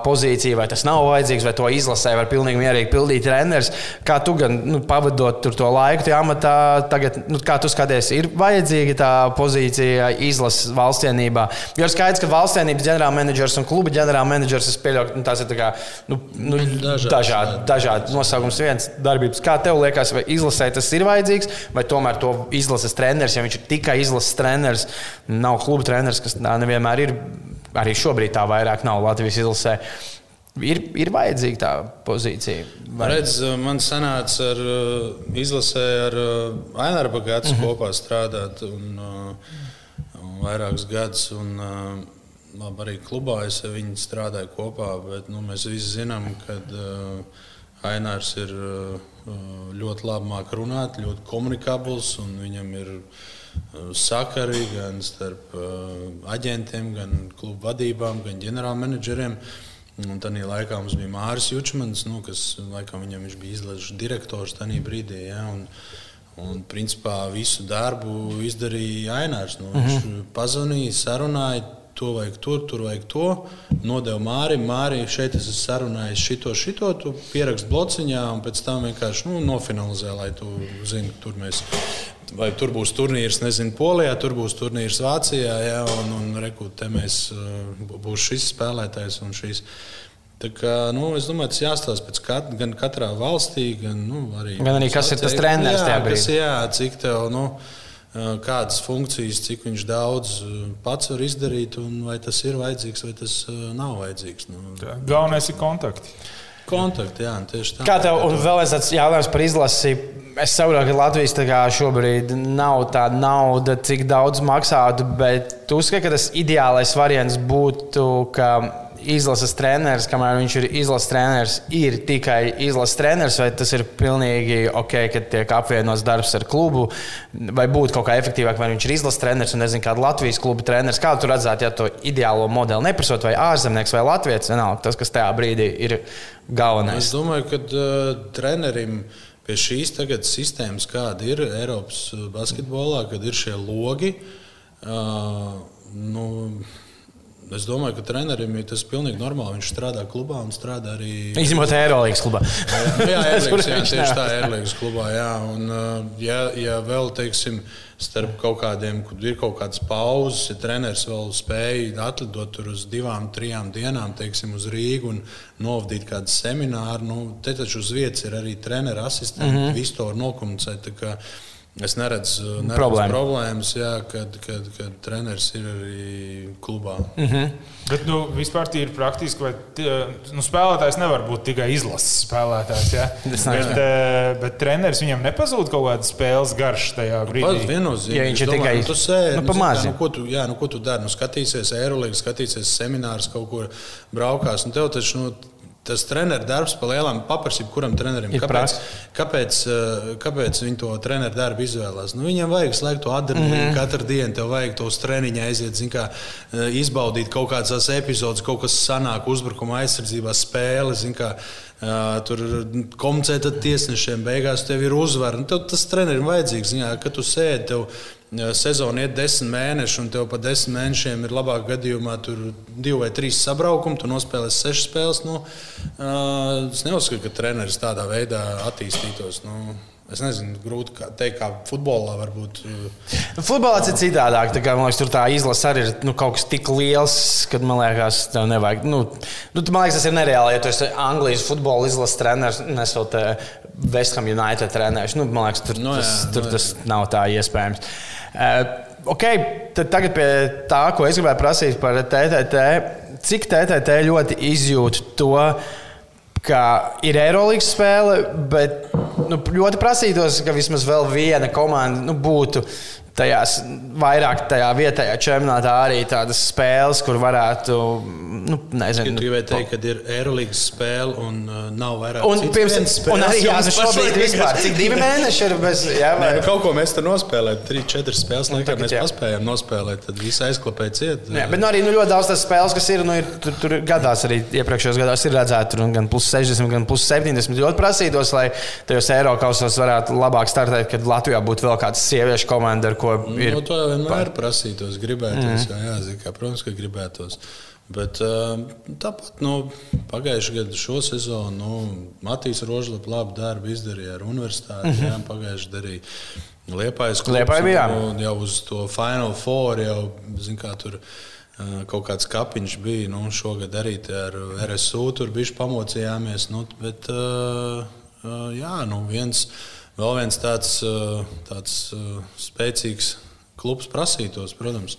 pozīcija, vai tas nav vajadzīgs, vai to izlasē var pilnīgi mierīgi pildīt treneris. Kā tu gan nu, pavadot to laiku, tajā amatā, tagad, nu, kā tu skaties, ir vajadzīga tā pozīcija izlases valstsienībā. Jo ir skaidrs, ka valstsienības ģenerāla menedžers un kluba ģenerāla menedžers, es pieļauju, nu, tās ir kā, nu, nu, dažādi, dažādi nosaukums viens darbības. Kā tev liekas, vai izlasē tas ir vajadzīgs, vai tomēr to izlases treneris, ja viņš ir tikai izlases treneris, nav kluba treneris, kas tā nevienmēr ir. Arī šobrīd tā vairāk nav Latvijas izlasē. Ir, ir vajadzīga tā pozīcija. Vai? Redz, man sanāca ar izlasē ar Aināru Bagātu mm -hmm. kopā strādāt un, un vairākus gadus. Un, labi, arī klubā es viņu strādāju kopā, bet nu, mēs visi zinām, ka uh, Ainārs ir uh, ļoti labi māk runāt, ļoti komunikabls un viņam ir sakari gan starp aģentiem, gan klubu vadībām, gan ģenerālmenedžeriem. Un tādā laikā mums bija Mārcis Čakmans, nu, kas laikam viņam bija izlaižs direktors tajā brīdī. Ja, un, un principā visu darbu izdarīja Ainārs. Nu, viņš uh mhm. -huh. pazvanīja, sarunāja to vajag tur, tur vajag to. Nodevu Mārim, Mārim, šeit es esmu sarunājis šito, šito, tu pierakst blociņā un pēc tam vienkārši nu, nofinalizē, lai tu zini, tur mēs. Vai tur būs turnīrs, nezinu, Polijā, tur būs turnīrs Vācijā, ja, un, un rekrut, te mēs uh, būs šis spēlētājs un šīs. Tā kā, nu, es domāju, tas jāstāsta pēc kat, gan katrā valstī, gan nu, arī. Gan arī kas ir tas treneris tajā brīdī. Jā, cik tev, nu, kādas funkcijas, cik viņš daudz pats var izdarīt, un vai tas ir vajadzīgs vai tas nav vajadzīgs. Nu, Galvenais ir kontakti. Kontakti, jā, tieši tā. Kā tev, un vēl es tāds jautājums par izlasi. Es saprotu, ka Latvijas šobrīd nav tāda nauda, cik daudz maksātu, bet tu uzskati, ka tas ideālais variants būtu, ka izlases treneris, kamēr viņš ir izlases treneris, ir tikai izlases treneris, vai tas ir pilnīgi ok, ka tiek apvienots darbs ar klubu, vai būtu kaut kā efektīvāk, vai viņš ir izlases treneris un nezinu, kāda Latvijas kluba treneris. Kā tu redzētu, ja to ideālo modeli neprasot, vai ārzemnieks vai latviečs, vienalga tas, kas tajā brīdī ir galvenais? Es domāju, ka uh, trenerim. Pie šīs sistēmas, kāda ir Eiropas basketbolā, kad ir šie logi, uh, nu, Es domāju, ka trenerim ir tas pilnīgi normāli. Viņš strādā klubā un strādā arī. Izņemot Eirolandes klubā. jā, Eirolandes, jā, tieši tā, Eirolandes klubā. Jā. Un, ja, ja vēl, teiksim, starp kaut kādiem, kur ir kaut kādas pauzes, ja treneris vēl spēja atlidot tur uz divām, trijām dienām, teiksim, uz Rīgu un novadīt kādu semināru, nu, te taču uz vietas ir arī treneru asistenti, mm -hmm. visu to var nokomunicēt. Es neredzu, neredzu Problēma. problēmas, jā, kad, kad, kad treneris ir arī klubā. Mm -hmm. Bet nu, vispār ir praktiski, ka nu, spēlētājs nevar būt tikai izlases spēlētājs. Ja? bet, uh, bet treneris viņam nepazūd kaut kāda spēles garša tajā brīdī. Tas. Ja viņš ir tikai nu, sēdi, nu, pamāzi. Nu, ko tu, jā, nu, ko tu dari? Nu, skatīsies Eirolandes, skatīsies seminārus, kaut kur braukās. Nu, tev taču, nu, tas treneru darbs pa lielām paprasībām, kuram trenerim Ir kāpēc, kāpēc, eh, kāpēc viņi to treneru darbu izvēlās. Nu, viņiem vajag slēgt to adrenalīnu mm -hmm. katru dienu, tev vajag to uz treniņu aiziet, kā, eh, izbaudīt kaut kādas epizodes, kaut kas sanāk, uzbrukuma aizsardzībā spēle. Kā, Uh, tur komunicēt ar tiesnešiem, beigās tev ir uzvara. Nu, tev tas trenerim vajadzīgs. Ziņā, kad tu sēdi, tev sezona iet desmit mēneši, un tev pa desmit mēnešiem ir labāk gadījumā tur divi vai trīs sabraukumi, tu nospēlēsi sešas spēles. Nu, es neuzskatu, ka treneris tādā veidā attīstītos. Nu, Es nezinu, grūti kā teikt, kā futbolā varbūt. uh, Futbolā tas ir citādāk. Tā kā, man liekas, tur tā izlase arī ir nu, kaut kas tik liels, ka man liekas, tev nevajag. Nu, nu, man liekas, tas ir nereāli. Ja tu esi Anglijas futbola izlases treneris, nesot West Ham United treneris, nu, man liekas, tur, Nu, jā, tas, tur nu, tas nav tā iespējams. Uh, okay, tad tagad pie tā, ko es gribēju prasīt par TTT. Cik TTT ļoti izjūt to? ka ir Eirolandes spēle, bet nu, ļoti prasītos, ka vismaz vēl viena komanda nu, būtu tajās vairāk tajā vietējā čempionātā arī tādas spēles, kur varētu, nu, nezinu, Tu gribēji teikt, ka ir Eirolandes spēle un uh, nav vairāk Un, pirms, vienas un arī jā, jums nu šobrīd vispār, cik divi mēneši ir bez. Jā, Nē, vai, nu, kaut ko mēs tur nospēlējām. Trīs, četras spēles, laikam, tagad mēs jā. paspējām nospēlēt. Tad viss aizklāpēja ciet. Jā, bet nu, arī nu, ļoti daudz tās spēles, kas ir, nu, ir tur, tur gadās arī iepriekšējos gados, ir redzēts, tur gan plus 60, gan plus 70. Ļoti prasītos, lai tajos Eiropasos varētu labāk startēt, kad Latvijā būtu vēl kāds sieviešu komanda, ar ko ir. Nu, to vienmēr prasītos, gribētos. Mm. Jā, zin, kā, protams, ka gribētos. Bet uh, tāpat nu, pagājušajā gadā, šo sezonu, nu, Matīs Rožlap labu darbu izdarīja ar universitāti. Mm -hmm. Jā, pagājušajā darīja Liepājas klubs. Liepāja bija, un Jau uz to Final Four jau, zin, kā tur. uh, Kaut kāds kapiņš bija. Nu, šogad arī ar RSU tur bija pamocījāmies. Nu, bet, uh, jā, nu, viens, vēl viens tāds, uh, tāds uh, spēcīgs klubs prasītos, protams.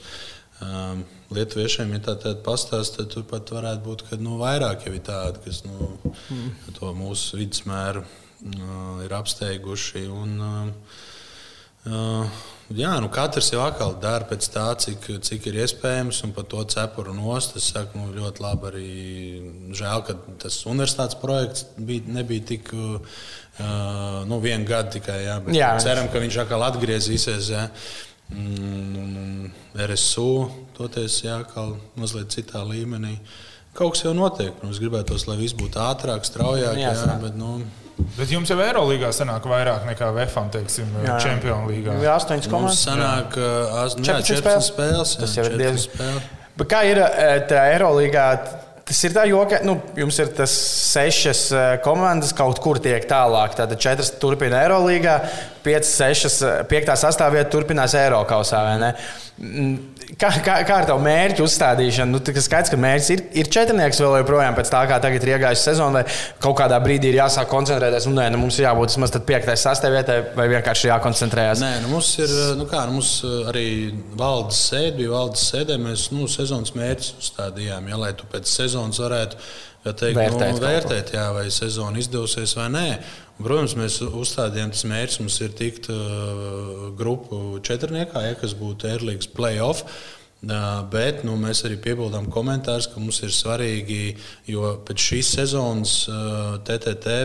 Um, Lietuviešiem, ja tā tāda pastāsta, tad tur pat varētu būt ka, nu, vairāk jau ir tādi, kas nu, mm. to mūsu vidusmēru uh, ir apsteiguši. Un, uh, uh, jā, nu, katrs jau atkal dara pēc tā, cik, cik ir iespējams, un par to cepuru nost. Es saku, nu, ļoti labi arī žēl, ka tas universitātes projekts bija, nebija tik. Uh, nu, vienu gadu tikai, jā, Jā. ceram, ka viņš atkal atgriezīsies. Jā. Mm, RSU toties jā, atkal mazliet citā līmenī. Kaut kas jau notiek. Nu, es gribētos, lai viss būtu ātrāk, straujāk. Jā, Jā, sanāk. bet, nu, Bet jums jau Eirolandā sanāk vairāk nekā VFam, teiksim, Čempionu līgā. Jā, astoņas mums komandas. sanāk, uh, as- nu, jā, 14 14 spēles. jā, Tas jau ir 14 diezgan-. Bet kā ir eh, Eirolandā? Tas ir tā joka, nu, jums ir tas sešas komandas, kaut kur tiek tālāk. Tātad četras turpina Eirolandā, piecas, sešas, piektā sastāvvieta turpinās Eiropausā. Kā, kā, kā ar tavu mērķu uzstādīšanu? Nu, tas skaidrs, ka mērķis ir, ir četrnieks vēl joprojām pēc tā, kā tagad ir iegājusi sezona, vai kaut kādā brīdī ir jāsāk koncentrēties. Nu, nē, nu, mums ir jābūt vismaz piektais sastāvvietai, vai vienkārši jākoncentrējas. Nē, nu mums ir nu kā, nu mums uh, arī valdes sēde, bija valdes sēdē. Mēs nu, sezonas mērķus uzstādījām, ja, lai tu pēc sezonas varētu teikt, Vērtēt kaut nu, vērtēt jā, vai sezona izdosies vai nē. Un, protams, mēs uzstādījām tas mērķis. Mums ir tikt uh, grupu četrniekā, ja, kas būtu Airlīgas playoff. Bet nu, mēs arī piebildām komentārus, ka mums ir svarīgi, jo pēc šīs sezonas TTT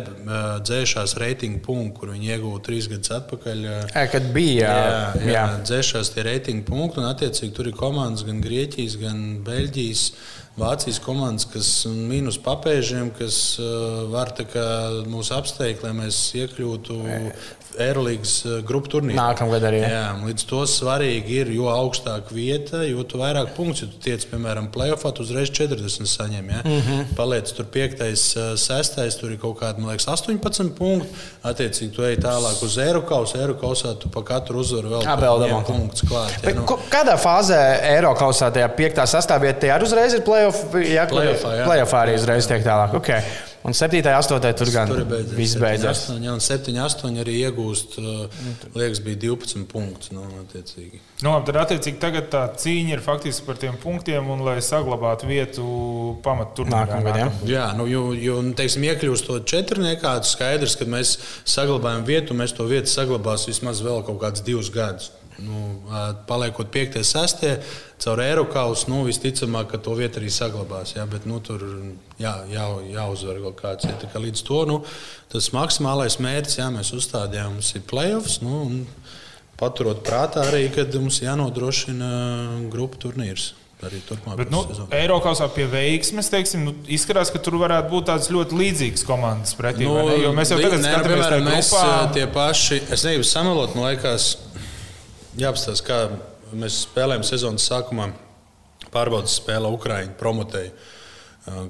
dzēšās reitingu punktu, kur viņi iegūta trīs gadus atpakaļ. Ē, Kad bija. Jā, jā, jā. dzēšās tie reitingu punkti, un attiecīgi tur ir komandas gan Grieķijas, gan Beļģijas. Vācijas komandas, kas mīnus papēžiem, kas uh, var kā mūs apsteigt, lai mēs iekļūtu Eirolandes grupu turnīrā. Nākamgad arī. Jā, līdz to svarīgi ir, jo augstāka vieta, jo vairāk punktus, ja tu tiec, piemēram, playoffā, tu uzreiz 40 saņem. Ja? Mm -hmm. Paliec tur 5, 6, tur ir kaut kādi, man liekas, 18 punkti. Attiecīgi, tu ej tālāk uz Eiropausā. Eiropausā tu pa katru uzvaru vēl dabū. punktu klāt. Ja? Nu, kādā fāzē Eiropausā, tajā piektā sastāvvietā, tie arī uzreiz ir playoff? Jā, Playoffā, jā. playoffā arī uzreiz tiek tālāk. Okay. Un 7. un 8. tur gan Tur ir beidzies. viss beidzās. 7, 8, jā, un 7, 8 arī iegūst, uh, liekas, bija 12 punktus. Nu, attiecīgi. Nu, labi, tad attiecīgi tagad tā cīņa ir faktiski par tiem punktiem, un lai saglabātu vietu pamatturnīrā. Jā. Jā, nu, jo, jo nu, teiksim, iekļūst to četrniekā, tas skaidrs, ka mēs saglabājam vietu, mēs to vietu saglabāsim vismaz vēl kaut kādus divus gadus. Nu, paliekot 5, 6, caur Eiropas, nu, visticamāk, ka to vietu arī saglabās. Jā, bet nu, tur jā, jā, jāuzvar kaut kāds. Ja, kā līdz to nu, tas maksimālais mērķis, jā, mēs uzstādījām, mums ir playoffs. Nu, paturot prātā arī, ka mums jānodrošina grupu turnīrs. Arī turpmāk. Bet, nu, Eiropas pie veiksmes, teiksim, nu, izskatās, ka tur varētu būt tādas ļoti līdzīgas komandas pretī. Nu, mēs jau tagad skatāmies, piemēram, mēs tie paši, es negribu samalot, man liekas, jāapstāsta, kā mēs spēlējam sezonas sākumā. Pārbaudas spēlē Ukraiņu, promotēju,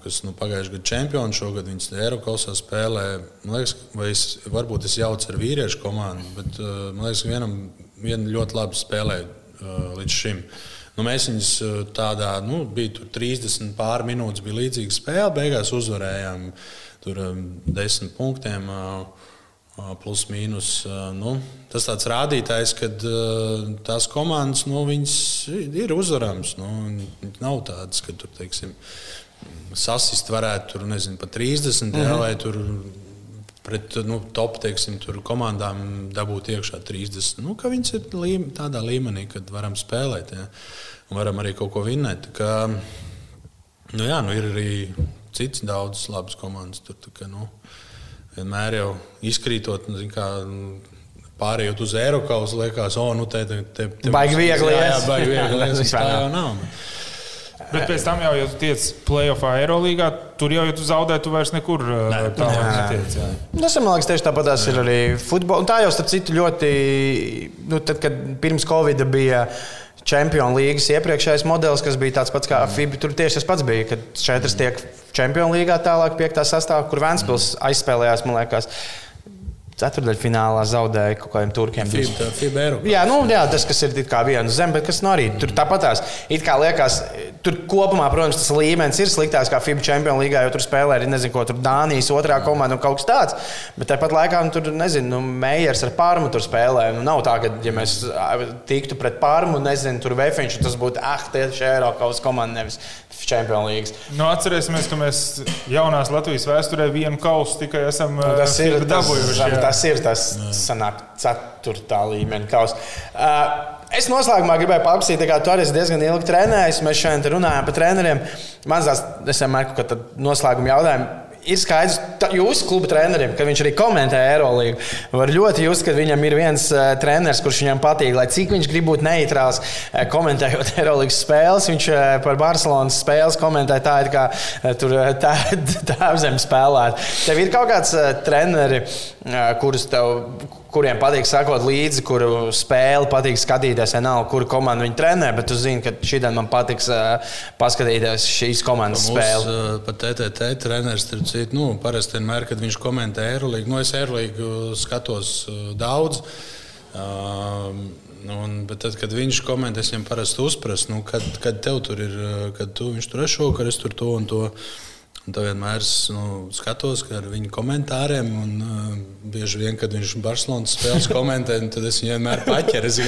kas nu, pagājušajā gadā čempioni, šogad viņas Eiropasā spēlē. Man liekas, vai es, varbūt es jaucu ar vīriešu komandu, bet man liekas, ka vienam vien ļoti labi spēlē līdz šim. Nu, mēs viņus tādā, nu, bija 30 pār minūtes, bija līdzīga spēle. Beigās uzvarējām tur um, desmit punktiem. Uh, plus mīnus. Nu, tas tāds rādītājs, ka tās komandas nu, ir uzvaramas. Nu, nav tādas, ka tur teiksim, sasist varētu tur, nezinu, pat 30 mm -hmm. jā, mhm. vai tur. Pret nu, top teiksim, komandām dabūt iekšā 30. Nu, viņas ir līme, tādā līmenī, kad varam spēlēt. Un varam arī kaut ko vinnēt. Kā, nu jā, nu ir arī citas daudzas labas komandas. Tur, kā, nu, vienmēr jau izkrītot, nu, kā, pārējot uz Eiropas, liekas, oh, nu, te, te, te, te baigi viegli. Jā, jā, baigi viegli. tā jau nav. Bet pēc tam jau, ja tu tiec playoffā Eirolandā, tur jau, ja tu zaudē, tu vairs nekur tālāk netiec. Tas man liekas, tieši tāpat ir arī futbolā. Tā jau, starp citu, ļoti, nu, tad, kad pirms Covid bija Čempionu līgas iepriekšējais modelis, kas bija tāds pats kā FIBA. Tur tieši tas pats bija, kad četras tiek Čempionu līgā tālāk, piektā sastāvā, kur Vēnspils aizspēlējās, man liekas. Ceturdaļfinālā zaudēja kaut kādiem turkiem. FIBA, FIBA jā, nu, jā, tas ir kā viena zeme, bet kas no nu arī tur tāpatās. It kā liekas, tur kopumā, protams, tas līmenis ir sliktāks kā FIBA čempionu līgā, jo tur spēlē arī, nezinu, ko tur Dānijas otrā komanda un kaut kas tāds. Bet tāpat laikā nu, tur, nezinu, nu, Meijers ar Pārmu tur spēlē. Nu, nav tā, ka, ja mēs tiktu pret Pārmu, nezinu, tur Vēfiņš, tas būtu, ah, tieši Eiropas komanda, nevis Čempionu līgas. Nu, atcerēsimies, ka mēs jaunās Latvijas vēsturē vienu kausu tikai esam nu, tas ir, dabūjuši. Tas, tas ir tas sanāk ceturtā līmeņa kausa. Uh, Es noslēgumā gribēju paprasīt, kā tu arī esi diezgan ilgi trenējis. Mēs šodien runājam par treneriem. Man liekas, kaut kādā noslēguma jautājumā ir skaidrs, ka jūsu kluba trenerim, kad viņš arī komentē Eirolandu, var ļoti just, ka viņam ir viens uh, treneris, kurš viņam patīk. Lai cik viņš grib būt neitrāls, uh, komentējot Eirolandas spēles, viņš uh, par Barcelonas spēles komentē tā, it kā uh, tur uh, tā, tā zem spēlēt. Tev ir kaut kāds uh, treneri, uh, kurus tev kuriem patīk sakot līdzi, kuru spēli patīk skatīties. Vienalga, kuru komandu viņi trenē, bet tu zini, ka šī diena man patiks uh, paskatīties šīs komandas Mūs, spēli. Uh, pat TTT treneris, starp citu, nu, parasti vienmēr, kad viņš komentē Eirolandu, nu, es Eirolandu skatos uh, daudz. Uh, Un, bet tad, kad viņš komentē, es viņam parasti uzprasu, nu, kad, kad tev tur ir, kad tu, viņš tur ir šovakar, es tur to un to. Un tā vienmēr es nu, skatos ar viņa komentāriem. Un, uh, bieži vien, kad viņš Barcelonas spēles komentē, tad es viņu vienmēr paķeru. Es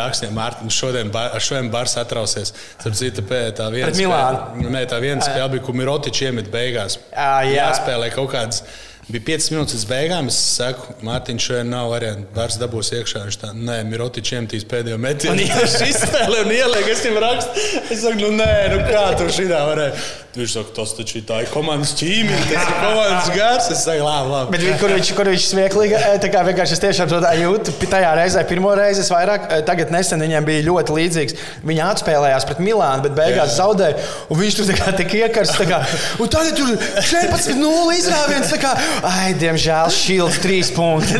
rakstīju, Mārtiņš, šodien, bar, šodien Bars atrausies. Starp citu, tā viena spēle, nē, tā viena spēle bija, kur Mirotičs iemet beigās. À, jā. Jāspēlē kaut kādas Bija 5 minūtes līdz beigām. Es saku, Mārtiņš, šodien nav variantu. Bārs dabūs iekšā. Viņš tā, nē, Mirotičs iemetīs pēdējo metienu. Viņš izspēlē un ieliek, es viņam rakstu. Es saku, nu nē, nu kā tur šī tā varēja. Viņš saka, tas taču tā ir komandas ķīmija, tas ir komandas gars. Es saku, labi, labi. Bet kur viņš, kur viņš smieklīgi, tā kā vienkārši es tiešām to jūtu. Tajā reizē, pirmo reizi es vairāk, tagad nesen viņiem bija ļoti līdzīgs. Viņi atspēlējās pret Milānu, bet beigās Jā. zaudēja. Un viņš tur tā kā tik iekars. Kā, un tagad tur 14-0 izrāviens. Ai, diemžēl, šilts trīs punkti.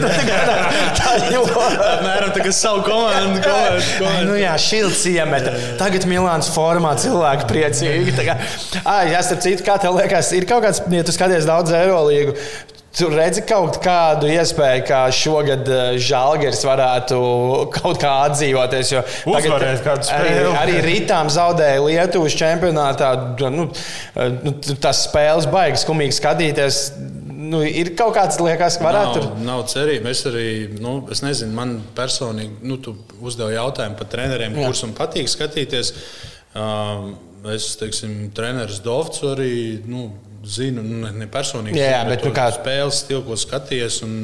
tā jau apmēram tā kā savu komandu. komandu, komandu. Nu jā, šilts iemeta. Tagad Milāns formā cilvēki priecīgi. Tā kā, ai, jā, starp citu, kā tev liekas, ir kaut kāds, ja tu skaties daudz Eirolīgu. Tur redzi kaut kādu iespēju, kā šogad Žalgers varētu kaut kā atdzīvoties. Uzvarēt kādu spēli. Arī, arī Rītām zaudēja Lietuvas čempionātā. Nu, nu, tas spēles baigas, skumīgi skatīties nu, ir kaut kāds liekas, ka varētu. Nav, nav cerība. Es arī, nu, es nezinu, man personīgi, nu, tu uzdevi jautājumu par treneriem, kurus man patīk skatīties. Um, es, teiksim, treneris Dovts arī, nu, zinu, nu, ne personīgi, jā, jā, bet, bet nu, kā... spēles stilu, ko skaties. Un,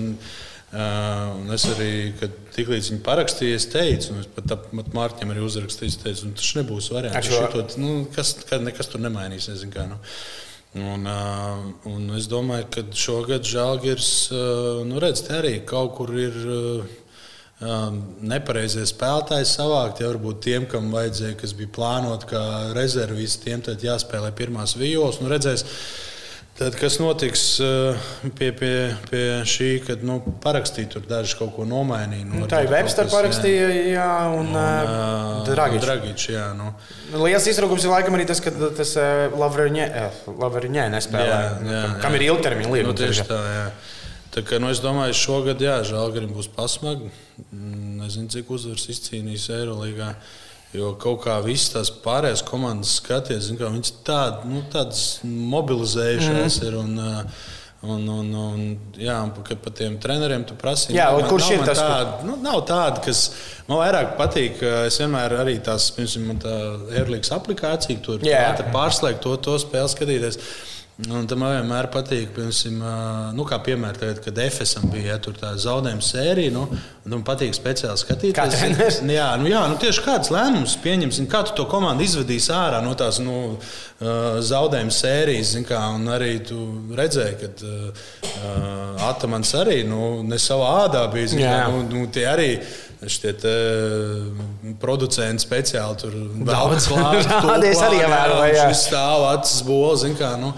Uh, un es arī, kad tiklīdz viņi parakstīja, es teicu, un es pat, pat Mārķim arī uzrakstīju, teicu, nu, tas nebūs variants. Šo... Šitot, nu, kas, kad nekas tur nemainīs. Nezinu, kā, nu. Un, uh, un es domāju, ka šogad Žēlgājs, uh, nu, redz, arī kaut kur ir. Uh, Nepareizie spēlētāji savākt, ja varbūt tiem, kam vajadzēja, kas bija plānoti kā rezervisti, tiem tad jāspēlē pirmās vijos. Nu, redzēs, uh, Tad, kas notiks eh, pie, pie, pie šī, kad nu, parakstīja tur daži kaut ko nomainīja? Nu, nu, tā ir Webster parakstīja, jā, jā un, un uh, Dragičs. Dragič, jā, nu. Liels izrūkums ir laikam arī tas, ka tas Lavriņē nespēlē, jā, jā, jā. kam ir ilgtermiņa līgums. Nu, tieši tā, jā. Kā, nu, es domāju, šogad, jā, Žēlgarim būs pasmagi. Mm, nezinu, cik uzvaras izcīnīs Eirolandā. Jo kaut kā visas tās pārējās komandas skaties, kā viņas tād, nu, tādas mobilizējušās mm. ir. Un, uh, Un, un, un, jā, un par tiem treneriem tu prasīji. Jā, man, kurš ir tas? Tāda, nu, nav tāda, kas man vairāk patīk. Es vienmēr arī tās, piemēram, tā Airlīgas aplikācija, tur pārslēgt to, to spēli skatīties. Un tam vienmēr patīk, piemēram, nu, kā piemēram, tagad, kad FSM bija ja, tā zaudējuma sērija. Nu, man patīk speciāli skatīties. Jā, nu, jā nu, tieši kāds lēmums pieņemsim, kā tu to komandu izvedīsi ārā no tās nu, zaudējuma sērijas. Kā, un arī tu redzēji, ka uh, Atamans arī nu, ne savā ādā bija. Kā, nu, nu, tie arī Šie producenti speciāli tur daudz klājas. arī ievēroju. Viņš stāv acis bols. Kā, nu,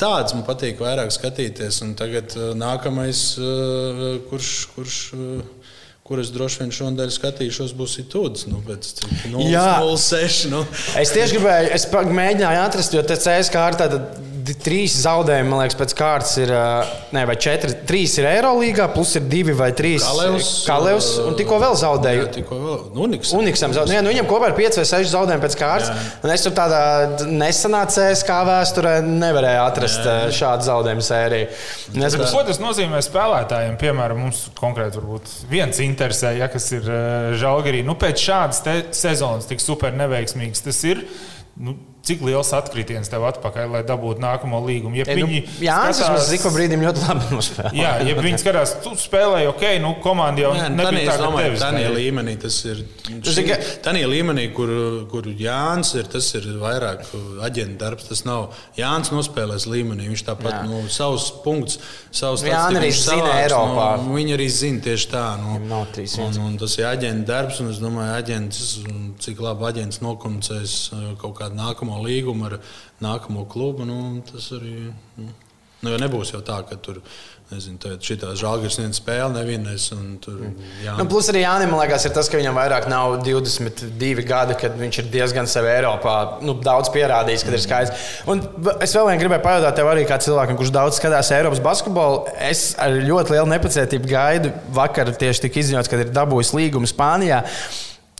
tāds man patīk vairāk skatīties. Un tagad uh, nākamais, uh, kurš. kurš kur es droši vien šodien skatīšos, būs itūds. Nu, pēc 0,6. Nu. Es tieši gribēju, es mēģināju atrast, jo te CSK ir tāda trīs zaudējumi, man liekas, pēc kārtas ir. Ne, vai četri, trīs ir Eirolandā, plus ir divi vai trīs Kalevs. Kalevs un tikko vēl zaudēju. Jā, tikko vēl. Nu, Uniksam. Zaudēju. Nu, viņam kopā ir pieci vai seši zaudējumi pēc kārtas. Jā. Un es tur tādā nesanācējos, kā vēsturē, nevarēju atrast jā. šādu zaudējumu sēriju. Es, ko tas nozīmē spēlētājiem? Piemēram, mums konkrēti viens interesē, ja, kas ir Žalgarī. Nu, pēc šādas sezonas tik super neveiksmīgas tas ir. Nu, cik liels atkritiens tev atpakaļ, lai dabūtu nākamo līgumu. Ja nu, jā, tas mums brīdim ļoti labi nospēlēja. Jā, ja viņi skatās, tu spēlēji ok, nu komanda jau jā, nebija tā, ka tevis. Tādā līmenī tas ir. Tādā līmenī, kur, kur Jānis ir, tas ir vairāk aģenta darbs. Tas nav Jānis nospēlēs līmenī. Viņš tāpat nu, savus punktus, savus Jānis arī zina Eiropā. Nu, viņi arī zina tieši tā. Nu, un, un tas ir aģenta darbs, un es domāju, aģents, cik labi aģents nokomunicēs uh, kaut kādu nākamo nākamo līgumu ar nākamo klubu. Nu, tas arī nu, nu, nebūs jau tā, ka tur. Nezinu, šī žāģis viena spēle nevienais. Tur, jā. nu, plus arī Jānis, man liekas, ir tas, ka viņam vairāk nav 22 gadi, kad viņš ir diezgan sev Eiropā nu, daudz pierādījis, kad ir skaidrs. Un es vēl vien gribēju pajautāt tev arī kā cilvēkam, kurš daudz skatās Eiropas basketbolu. Es ar ļoti lielu nepacietību gaidu. Vakar tieši tika izziņots, ka ir dabūjis līgumu Spānijā.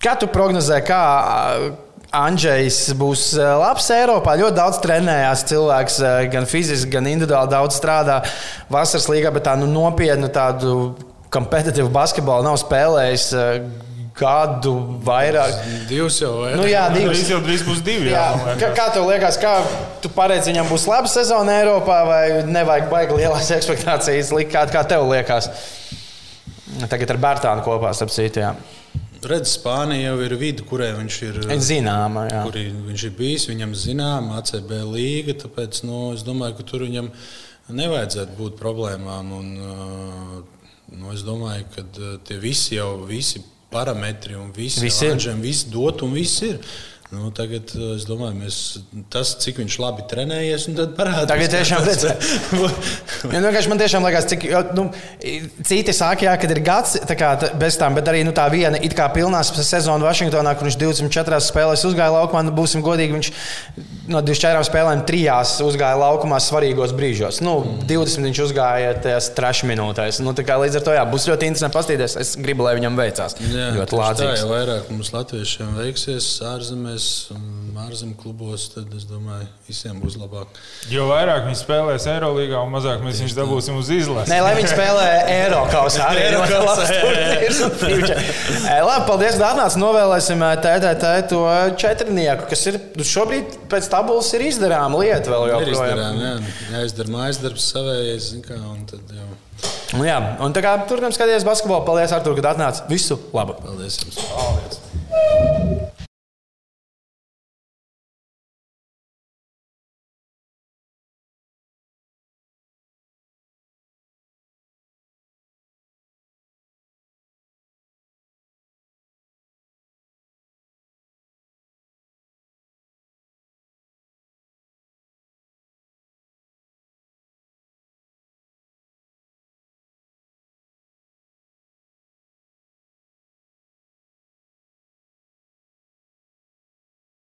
Kā tu prognozē, kā, Andrzejs būs eh, labs Eiropā. Ļoti daudz trenējās cilvēks, eh, gan fiziski, gan individuāli daudz strādā vasaras līgā, bet tā nu, nopietnu tādu kompetitīvu basketbolu nav spēlējis. Eh, gadu vairāk. Divas jau ir. Nu, jā, divas. Drīz jau drīz būs divi. Jā. Jā, kā, kā tev liekas, kā tu paredzi, viņam būs laba sezona Eiropā, vai nevajag baigi lielās expectācijas likt, kā, kā tev liekas? Tagad ar Bērtānu kopā, starp citu. Redz, Spānija jau ir vidi, kurai viņš ir zināma. Jā. Kur viņš ir bijis, viņam zināma ACB līga. Tāpēc nu, es domāju, ka tur viņam nevajadzētu būt problēmām. Un, nu, es domāju, ka tie visi jau visi parametri un visi, visi, ir. visi dot un viss ir. Nu, tagad eh, es domāju, mēs, tas, cik viņš labi trenējies, tad parādās. Tagad tiešām redzēt. ja, nu, man tiešām liekas, cik nu, citi saka, jā, kad ir gads kā, bez tām, bet arī nu, tā viena it kā pilnā sezona Vašingtonā, kur viņš 24 spēlēs uzgāja laukumā, nu, būsim godīgi, viņš no 24 spēlēm trijās uzgāja laukumā svarīgos brīžos. Nu, 20 viņš uzgāja tajās trešās minūtēs. Nu, līdz ar to jā, būs ļoti interesanti paskatīties. Es gribu, lai viņam veicās. Jā, ļoti labi. Tā jau vairāk mums latviešiem veiksies ārzemēs ārzemēs, ārzemju klubos, tad es domāju, visiem būs labāk. Jo vairāk viņi spēlēs Eirolandā, un mazāk mēs viņus dabūsim uz izlasi. Nē, lai viņi spēlē Eiropausā. Arī ļoti labs. Labi, paldies, atnācāt. Novēlēsim TTT to četrnieku, kas ir šobrīd pēc tabulas ir izdarāma lieta vēl joprojām. Jā, jāizdara mājas darbs savējais, kā, un tad jau. Un, jā, un tā kā turpinām skatīties basketbolu, paldies, Artur, kad atnāci. Visu labu! Paldies! Jums. paldies.